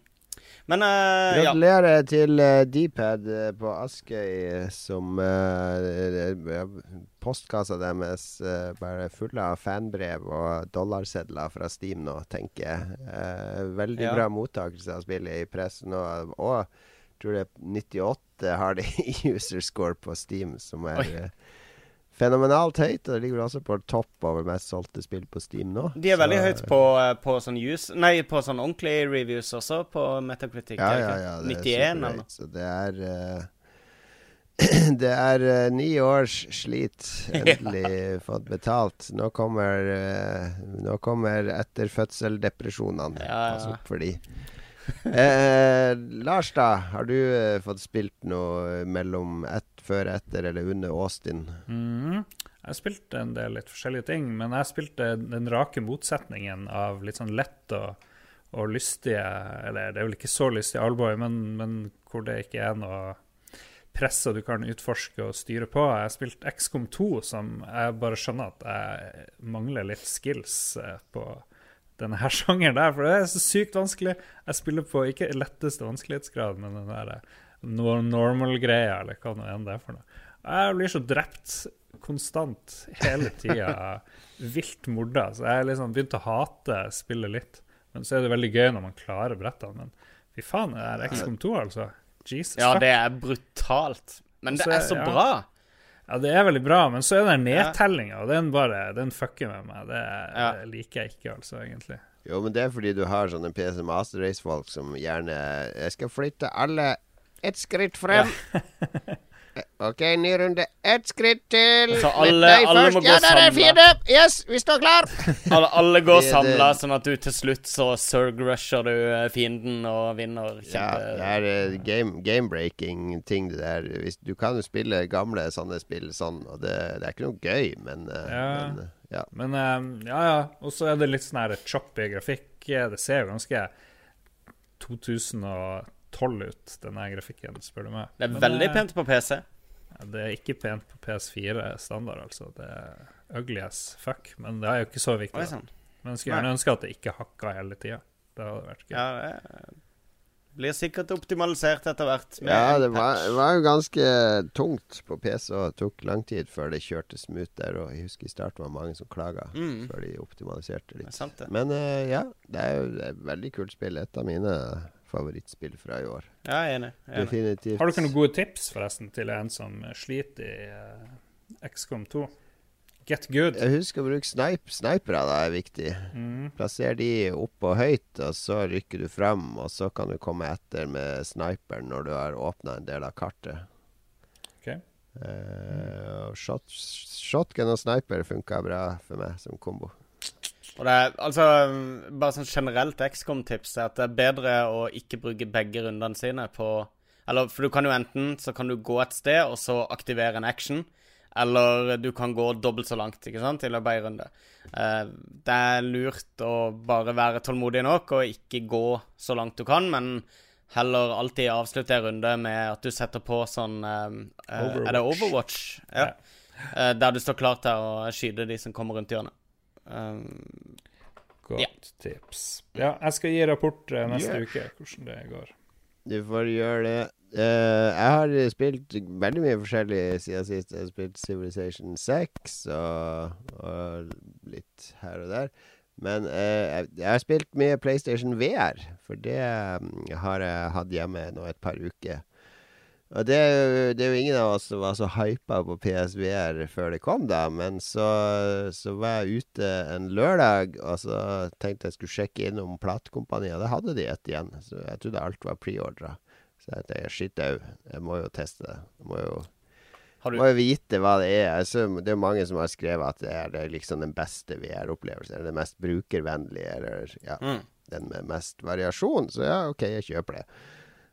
Men eh, ja. Gratulerer til uh, Dpad eh, på Askøy, som eh, eh, Postkassa deres uh, bare full av fanbrev og dollarsedler fra Steam nå, tenker jeg. Uh, veldig Ja. bra mottakelse av spillet i pressen. Og, og tror det er 98 har de user score på Steam, som er Oi. eh, fenomenalt høyt. Og det ligger også på topp over mest solgte spill på Steam nå. De er veldig høyt på, eh, på sånn use Nei, på sånn ordentlige reviews også, på Metacritic. Ja, er ja, ja. Det er 91 eller noe. Så det er uh, Det er uh, ni års slit. Endelig fått betalt. Nå kommer uh, Nå kommer etterfødseldepresjonene. Ja, ja. Pass opp for de. Eh, Lars, da. Har du eh, fått spilt noe mellom ett, før, etter eller under Austin? Mhm. Jeg har spilt en del litt forskjellige ting, men jeg spilte den rake motsetningen av litt sånn lett og, og lystige Eller det er vel ikke så lystig Alboy, men, men hvor det ikke er noe press og du kan utforske og styre på. Jeg har spilt XCOM 2, som jeg bare skjønner at jeg mangler litt skills eh, på denne her sjangeren der, for det er så sykt vanskelig. Jeg spiller på ikke letteste vanskelighetsgrad, men den der eh, normal-greia, eller hva nå enn det er for noe. Jeg blir så drept konstant hele tida. Vilt morda. Så jeg liksom begynt å hate spillet litt. Men så er det veldig gøy når man klarer brettene. Men fy faen, det er XCOM 2, altså. Jesus Ja, det er brutalt. Men det er så ja. bra. Ja, det er veldig bra, men så er den nedtellinga, og den bare Den fucker med meg. Det, det liker jeg ikke, altså, egentlig. Jo, men det er fordi du har sånne PC Master Race-folk som gjerne Jeg skal flytte alle ett skritt frem. Eh, OK, ny runde. Ett skritt til. Så alle- Nei, alle må gå Ja, der er fiende! Yes, vi står klar! Alle, alle går samla, sånn at du til slutt så surg-rusher du eh, fienden og vinner. Ja, det er eh, game- game-breaking-ting, det der. Hvis, du kan jo spille gamle sånne spill sånn, og det, det er ikke noe gøy, men, eh, Ja. men ja. Men ja, ja. Og så er det litt sånn her choppy grafikk. Det ser jo ganske 2012 ut, denne grafikken, spør du meg. Det er Men, veldig det, pent på PC. Ja, det er ikke pent på PS4 standard, altså. Det er ugly as fuck. Men det er jo ikke så viktig. Oi, da. Men jeg skulle gjerne ønske at det ikke hakka hele tida. Det hadde vært gøy. Ja, det blir sikkert optimalisert etter hvert. Ja, det var, det var jo ganske tungt på PC, og det tok lang tid før det kjørte smooth der. Og jeg husker i starten var mange som klaga Mm. før de optimaliserte litt. Det sant, det. Men uh, ja, det er jo et veldig kult spill. Et av mine favorittspill fra i år. Ja, jeg er enig. Jeg er. Definitivt. Har dere noen gode tips forresten til en som sliter i uh, XCOM 2? Get good. Jeg husker å bruke snipe. Snipere da er viktig. Mm. Plasser de opp og høyt, og så rykker du fram. Og så kan du komme etter med sniperen når du har åpna en del av kartet. Okay. Uh, shot, shotgun og sniper funka bra for meg som kombo. Og det er, altså, bare sånn generelt XCOM-tips er at det er bedre å ikke bruke begge rundene sine på Eller, for du kan jo enten så kan du gå et sted og så aktivere en action, eller du kan gå dobbelt så langt ikke sant, i løpet av en runde. Eh, det er lurt å bare være tålmodig nok og ikke gå så langt du kan, men heller alltid avslutte en runde med at du setter på sånn eh, eh, Er det Overwatch? Ja. Eh, der du står klar til å skyte de som kommer rundt hjørnet. Um, Godt Ja. tips. Ja, jeg skal gi rapport eh, neste Yeah. uke hvordan det går. Du får gjøre det. Uh, jeg har spilt veldig mye forskjellig siden sist. Jeg har spilt Civilization 6 og, og litt her og der. Men eh, jeg, jeg har spilt mye PlayStation VR, for det mm, har jeg hatt hjemme nå et par uker. Og det, er jo- det er jo ingen av oss som var så hypa på PSVR før det kom, da. Men så, så var jeg ute en lørdag, og så tenkte jeg skulle sjekke innom platekompaniet. Og det hadde de et igjen. Så jeg trodde alt var preordra. Så jeg tenkte shit au, jeg må jo teste det. Jeg må jo, du- må jo vite hva det er. Altså, det er mange som har skrevet at det er, det er liksom den beste VR-opplevelsen. Eller det mest brukervennlige, eller ja, Mm. den med mest variasjon. Så ja, OK, jeg kjøper det.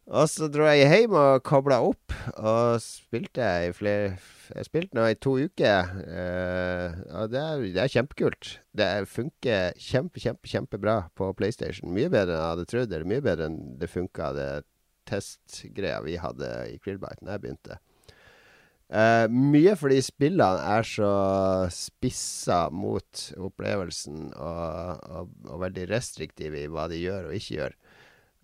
Og så dro jeg hjem og kobla opp, og spilte i flere Jeg spilte nå i to uker. eh, og det er, det er kjempekult. Det er, funker kjempe, kjempe, kjempebra på PlayStation. Mye bedre enn jeg hadde trodd. Eller mye bedre enn det funka, det testgreia vi hadde i Krillbite da jeg begynte. Eh, mye fordi spillene er så spissa mot opplevelsen og, og, og veldig restriktive i hva de gjør og ikke gjør.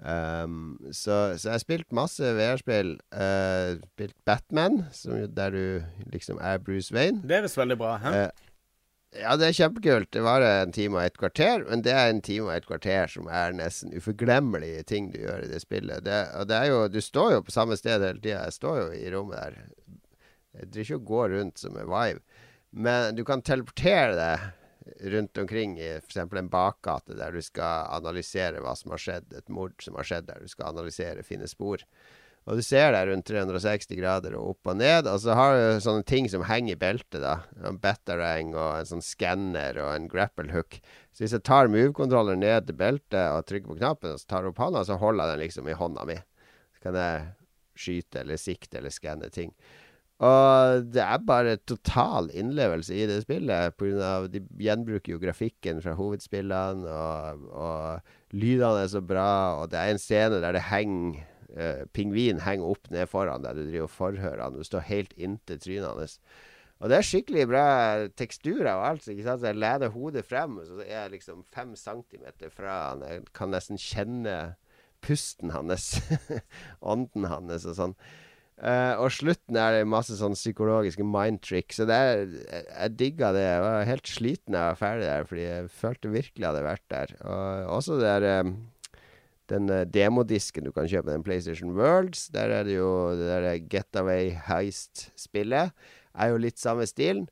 Um, så, så jeg har spilt masse VR-spill. Uh, spilt Batman, som, der du liksom er Bruce Wayne. Det er visst veldig bra. Hæ? Eh, ja, det er kjempekult. Det varer en time og et kvarter, men det er en time og et kvarter som er nesten uforglemmelige ting du gjør i det spillet. Det, og det er jo, du står jo på samme sted hele tida. Jeg står jo i rommet der. Jeg driver ikke og går rundt som en Vive. Men du kan teleportere deg rundt omkring i f.eks. en bakgate der du skal analysere hva som har skjedd. Et mord som har skjedd der. Du skal analysere, finne spor. Og du ser deg rundt 360 grader og opp og ned. Og så har du sånne ting som henger i beltet. da En batterang og en sånn skanner og en grapple hook. Så hvis jeg tar move-kontroller ned til beltet og trykker på knappen, og så tar jeg opp hånda, så holder jeg den liksom i hånda mi. Så kan jeg skyte eller sikte eller skanne ting. Og det er bare total innlevelse i det spillet. På grunn av De gjenbruker jo grafikken fra hovedspillene, og, og lydene er så bra. Og det er en scene der det henger uh, Pingvin henger opp ned foran deg. Du driver og forhører han. Du står helt inntil trynet hans. Og det er skikkelig bra teksturer og alt. ikke sant? Så jeg leder hodet frem, og så er jeg liksom fem centimeter fra han. Jeg kan nesten kjenne pusten hans. Ånden hans og sånn. Eh, og slutten er det masse sånn psykologiske mind tricks. Så det er, jeg, jeg digga det. Jeg var helt sliten da jeg var ferdig der, fordi jeg følte virkelig jeg hadde vært der. Og også det der um, den eh, demodisken du kan kjøpe, den PlayStation Worlds. Der er det jo det der Getaway Heist-spillet. Er jo litt samme stilen.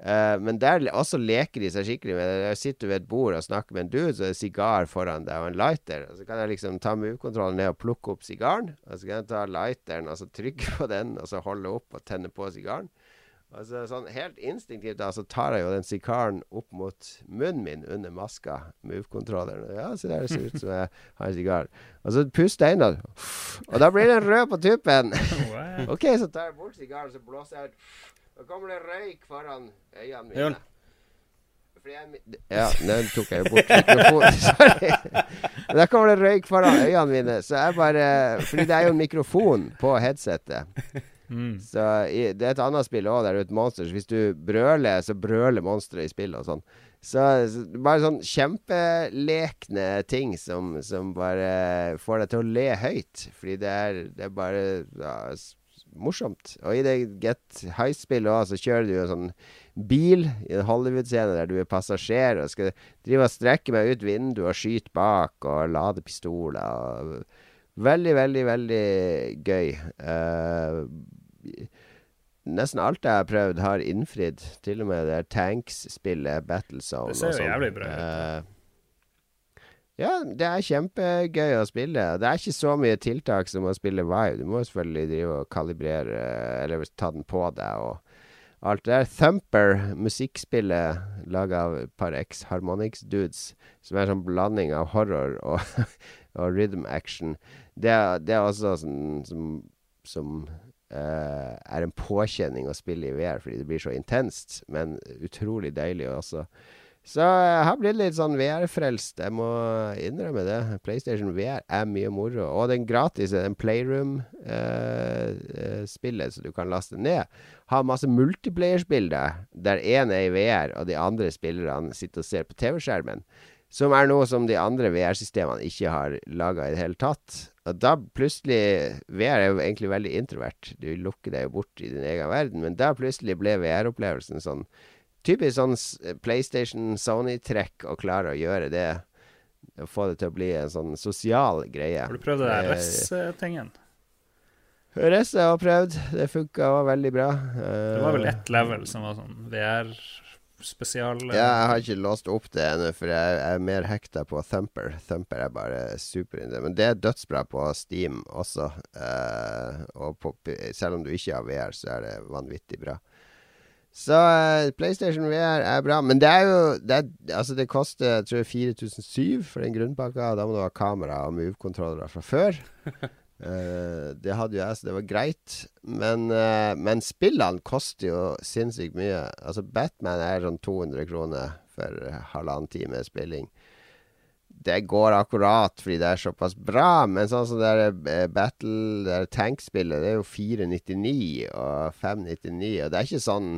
Eh, men der også leker de seg skikkelig med det. Sitter du ved et bord og snakker med en dude, så er det sigar foran deg og en lighter. Og så kan jeg liksom ta move-kontrollen ned og plukke opp sigaren. Og så kan jeg ta lighteren og så trykke på den, og så holde opp og tenne på sigaren. Og så sånn Helt instinktivt da, så tar jeg jo den sigaren opp mot munnen min under maska. Move-kontrolleren. Ja, så der det ser ut som jeg har en sigar. Og så puster jeg inn. Og da blir den rød på tuppen. OK, så tar jeg bort sigaren, så blåser jeg ut. Da kommer det røyk foran øynene mine. Jørn. Fordi jeg, ja, den tok jeg jo bort mikrofonen. Sorry. Der kommer det røyk foran øynene mine. Så jeg bare Fordi det er jo en mikrofon på headsetet. Mm. Så i, Det er et annet spill òg, der ute, er et monster. Så hvis du brøler, så brøler monsteret i spillet og sånn. Så, så bare sånn kjempelekne ting som, som bare får deg til å le høyt. Fordi det er, det er bare ja, morsomt. Og i det Get High-spillet òg, så kjører du jo en sånn bil i en Hollywood-scene der du er passasjer og skal drive og strekke meg ut vinduet og skyte bak og lade pistoler. Og veldig, veldig, veldig gøy. Uh, nesten alt jeg har prøvd, har innfridd. Til og med det Tanks-spillet, Battlezone Det ser jo sånn. jævlig bra ut. Eh, ja, det er kjempegøy å spille. Det er ikke så mye tiltak som å spille Vive. Du må selvfølgelig drive og kalibrere, eller ta den på deg og alt det der. Thumper, musikkspillet laga av et par ex-Harmonix-dudes, som er en sånn blanding av horror og, og rhythm action, det, det er også sånn som, som uh, er en påkjenning å spille i VR, fordi det blir så intenst, men utrolig deilig også. Så jeg har blitt litt sånn VR-frelst. Jeg må innrømme det. PlayStation VR er mye moro. Og den gratis, den Playroom-spillet som du kan laste ned, har masse multiplayer-spill der én er i VR, og de andre spillerne sitter og ser på TV-skjermen. Som er noe som de andre VR-systemene ikke har laga i det hele tatt. Og da plutselig VR er jo egentlig veldig introvert. Du lukker deg jo bort i din egen verden. Men da plutselig ble VR-opplevelsen sånn typisk sånn PlayStation Sony-trekk å klare å gjøre det. Å få det til å bli en sånn sosial greie. Har du prøvd det der Eh, RES-tingen? Har jeg prøvd. Det funka veldig bra. Eh, Det var vel ett level som var sånn VR-spesial? Ja, jeg har ikke låst opp det ennå, for jeg er mer hekta på Thumper. Thumper er bare superinne. Men det er dødsbra på Steam også. eh, og på, selv om du ikke har VR, så er det vanvittig bra. Så uh, PlayStation VR er bra, men det er jo det, er, altså det koster jeg tror 4007 for den grunnpakka. Da må du ha kamera og move-kontrollere fra før. uh, det hadde jo jeg, så det var greit. Men, uh, men spillene koster jo sinnssykt mye. Altså Batman er sånn 200 kroner for halvannen time spilling. Det går akkurat fordi det er såpass bra, men sånn som det der Battle, det der tankspillet, det er jo 499 og 599, og det er ikke sånn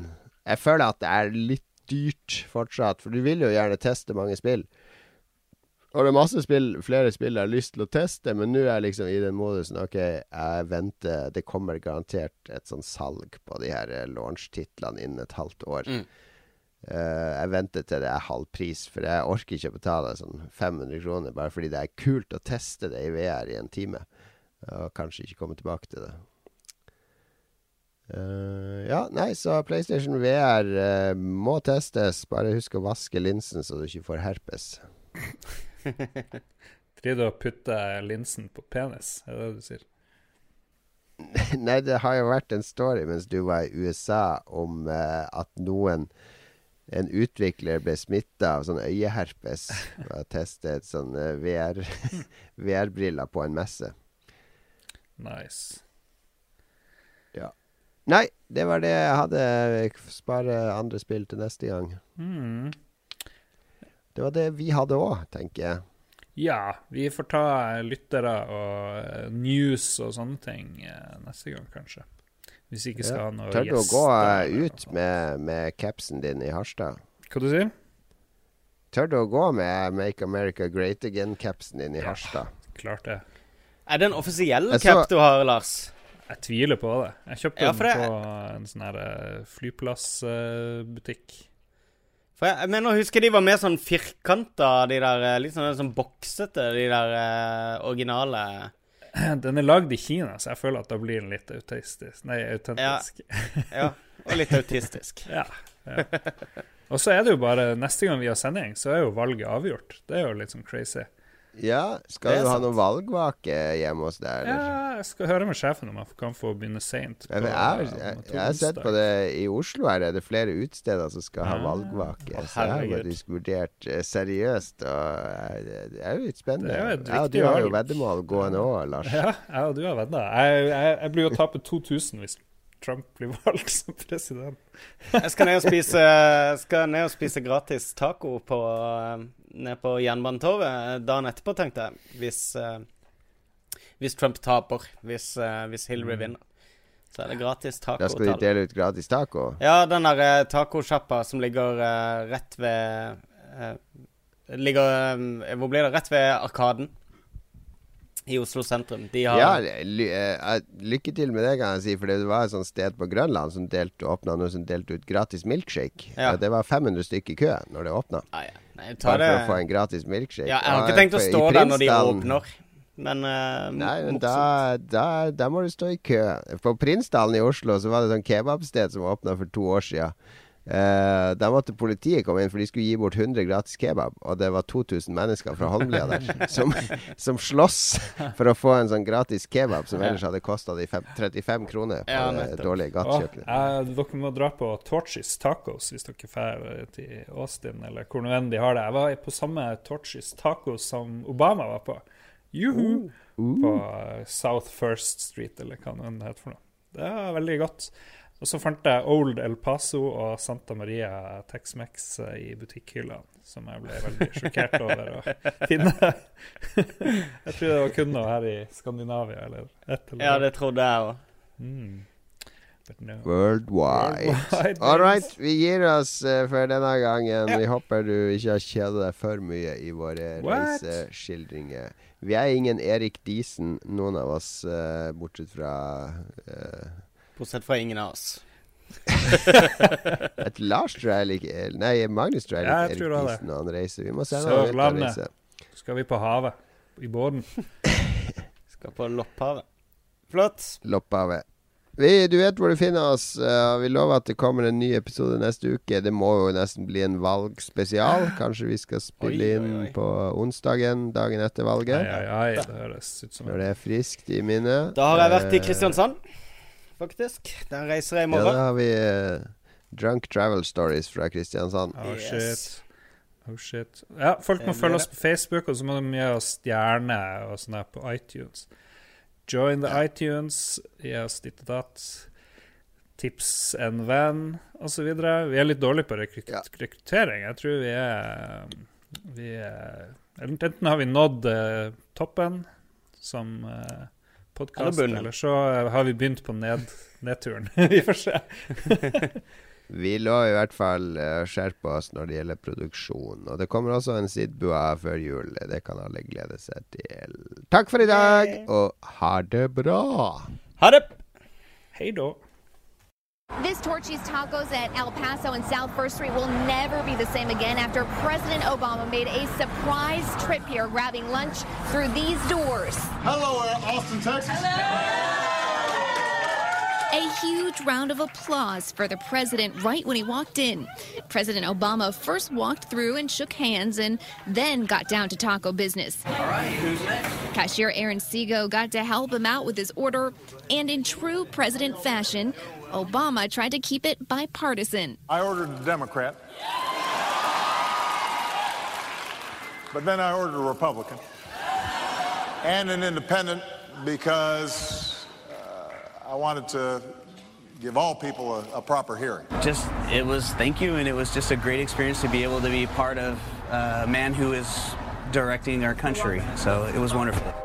Jeg føler at det er litt dyrt fortsatt, for du vil jo gjerne teste mange spill. Og det er masse spill, flere spill jeg har lyst til å teste, men nå er jeg liksom i den modusen OK, jeg venter Det kommer garantert et sånn salg på de her eh, launch-titlene innen et halvt år. Mm. Uh, jeg venter til det er halv pris, for jeg orker ikke å betale sånn 500 kroner bare fordi det er kult å teste det i VR i en time. Og kanskje ikke komme tilbake til det. Eh, ja, nei, så PlayStation VR uh, må testes. Bare husk å vaske linsen så du ikke får herpes. Driver du og putter linsen på penis? Er det det du sier? Nei, det har jo vært en story mens du var i USA om uh, at noen En utvikler ble smitta av sånn øyeherpes ved å teste et sånn eh, VR VR-briller på en messe. Nice. Nei, det var det jeg hadde. Jeg Spare andre spill til neste gang. Mm. Det var det vi hadde òg, tenker jeg. Ja, vi får ta lyttere og eh, news og sånne ting eh, neste gang, kanskje. Hvis vi ikke skal Ja. ha noe Tør du å gå eh, ut med, med capsen din i Harstad? Hva du sier Tør du å gå med Make America Great Again-capsen din i Ja. Harstad? Klart det. Er det en offisiell cap du har, Lars? Jeg tviler på det. Jeg kjøpte Ja, den på en sånn her eh, flyplassbutikk. For jeg, jeg mener å huske de var mer sånn firkanta, de der eh, litt sånn, sånn boksete, de der eh, originale Den er lagd i Kina, så jeg føler at da blir den litt autistisk. Nei, autentisk. Ja, og litt autistisk. ja, ja. Og så er det jo bare Neste gang vi har sending, så er jo valget avgjort. Det er jo litt sånn crazy. Ja, skal du ha noe valgvake hjemme hos deg, eller? Ja, jeg skal høre med sjefen om jeg kan få begynne seint. Jeg, jeg, jeg, jeg har sett på det I Oslo her er det flere utesteder som skal ha valgvake. å, så jeg har faktisk vurdert eh, seriøst. Og jeg, det er jo litt spennende. Jo ja, du har jo veddemål gående òg, Lars. Ja, jeg og du har vedda. Jeg blir jo tape 2000 hvis Trump blir valgt som president. Jeg skal ned og spise, skal ned og spise gratis taco på, eh, ned på Jernbanetorget dagen etterpå, tenkte jeg. Hvis, eh, hvis Trump taper. Hvis, eh, hvis Hillary vinner. Så er det gratis taco. Da skal de dele ut gratis taco. Ja, den der eh, tacosjappa som ligger eh, rett ved eh, Ligger eh, Hvor blir det? Rett ved Arkaden. I Oslo sentrum. De har Ja, ly uh, lykke til med det, kan jeg si. For det var et sånt sted på Grønland som delte, åpna noe som delte ut gratis milkshake. Ja. Eh, Det var 500 stykker i kø når det åpna. Nei, nei, ta Bare det for å få en gratis milkshake. Ja, jeg har ikke tenkt å stå der når de åpner. Men uh, Nei, men da, da, da må du stå i kø. På Prinsdalen i Oslo så var det et sånn kebabsted som åpna for to år siden. Eh, da måtte politiet komme inn, for de skulle gi bort 100 gratis kebab. Og det var 2000 mennesker fra Holmlia der som, som sloss for å få en sånn gratis kebab som ellers hadde kosta de fem, 35 kroner på Ja, det dårlige gatekjøkkenet. eh, dere må dra på Torchis Tacos hvis dere drar til Austin, eller hvor nå enn de har det. Jeg var på samme Torchis Tacos som Obama var på. Juhu! På eh, South First Street, eller hva det heter for noe. Det var veldig godt. Og så fant jeg Old El Paso og Santa Maria Tex-Mex eh, i butikkhyllene, som jeg ble veldig sjokkert over å finne. jeg tror det var kun noe her i Skandinavia, eller et eller Ja, det trodde jeg òg. Mm. No. Worldwide. Worldwide, All right, vi gir oss uh, for denne gangen. Vi håper du ikke har kjedet deg for mye i våre What? reiseskildringer. Vi er ingen Erik Diesen, noen av oss, uh, bortsett fra eh, Bortsett fra ingen av oss. Et Lars tror jeg liker Nei, Magnus tror jeg Ja, jeg tror Erik er det. Når han reiser. Vi må sende han ut og Sørlandet. reise. Skal vi på havet? I båten? Skal på Lopphavet. Flott. Lopphavet. Vi, du vet hvor du finner oss. Uh, vi lover at det kommer en ny episode neste uke. Det må jo nesten bli en valgspesial. Kanskje vi skal spille Oi, oi, inn oi. på onsdagen, dagen etter valget. Ai, ai, ai, det høres ut som Når det er friskt i minnet. Da har jeg vært i Eh, Kristiansand, faktisk. Den reiser jeg i morgen. Ja, da har vi uh, Drunk Travel Stories fra Kristiansand. Oh Yes. shit. Oh shit. Ja, folk må Det følge oss på Facebook, og så må de gi oss stjerne og sånn her på iTunes. Join the iTunes, gi oss ditt og datt. Tips en venn, osv. Vi er litt dårlige på rekrut Ja. rekruttering. Jeg tror vi er Vi er Enten har vi nådd eh, toppen som uh, podkast, Eller så eh, har vi begynt på ned, nedturen. vi får se. Vi lå i hvert fall uh, skjerpe oss når det gjelder produksjon. Og det kommer også en Sidbua før jul. Det kan alle glede seg til. Takk for i dag, og ha det bra! Ha det! Hei da. This Torchy's Tacos at El Paso and South First Street will never be the same again after President Obama made a surprise trip here, grabbing lunch through these doors. Hello, uh, Austin, Texas. A huge round of applause for the president right when he walked in. President Obama first walked through and shook hands and then got down to taco business. All right, who's next? Cashier Aaron Sego got to help him out with his order, and in true president fashion, Obama tried to keep it bipartisan. I ordered a Democrat. But then I ordered a Republican and an independent because uh, I wanted to give all people a, a proper hearing. Just, it was thank you, and it was just a great experience to be able to be part of uh, a man who is directing our country. So it was wonderful.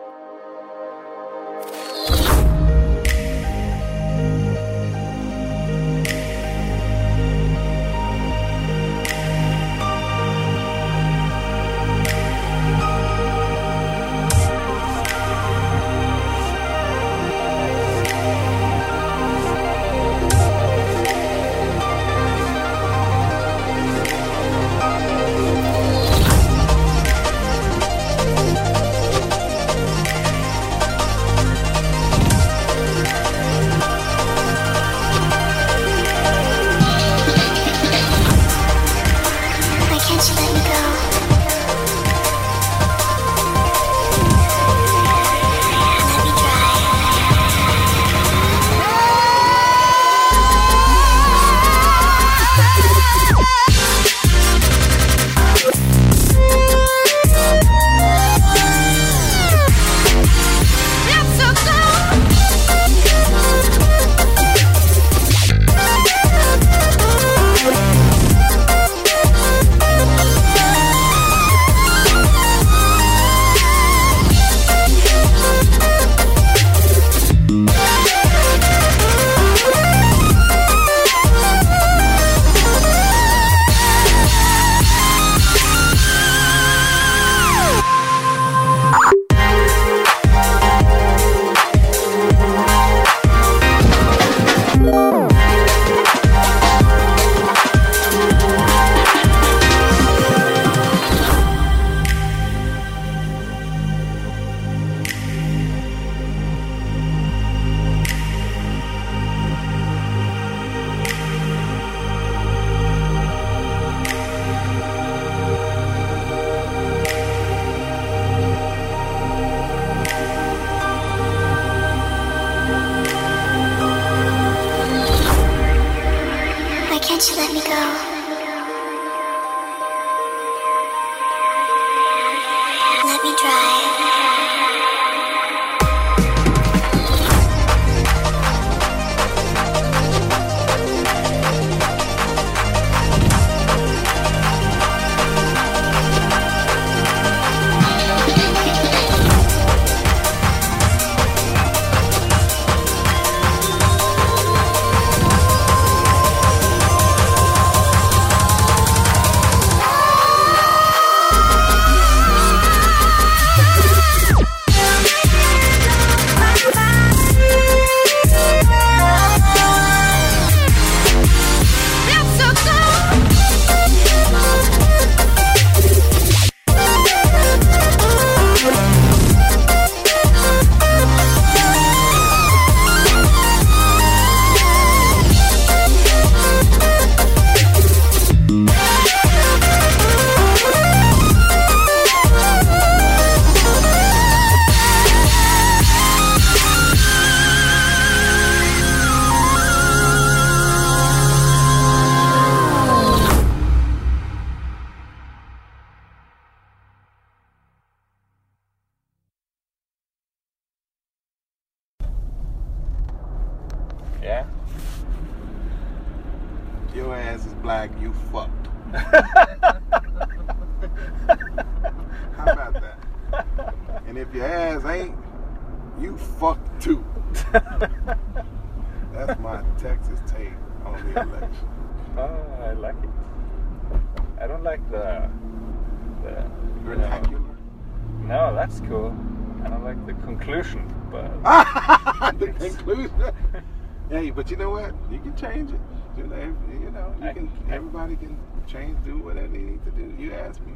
Everybody can change, do whatever they need to do. You ask me.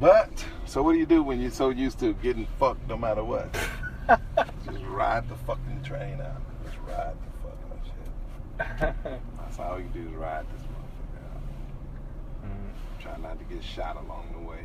But so, what do you do when you're so used to getting fucked no matter what? Just ride the fucking train out. Just ride the fucking shit. That's all you do is ride this motherfucker out. Mm-hmm. Try not to get shot along the way.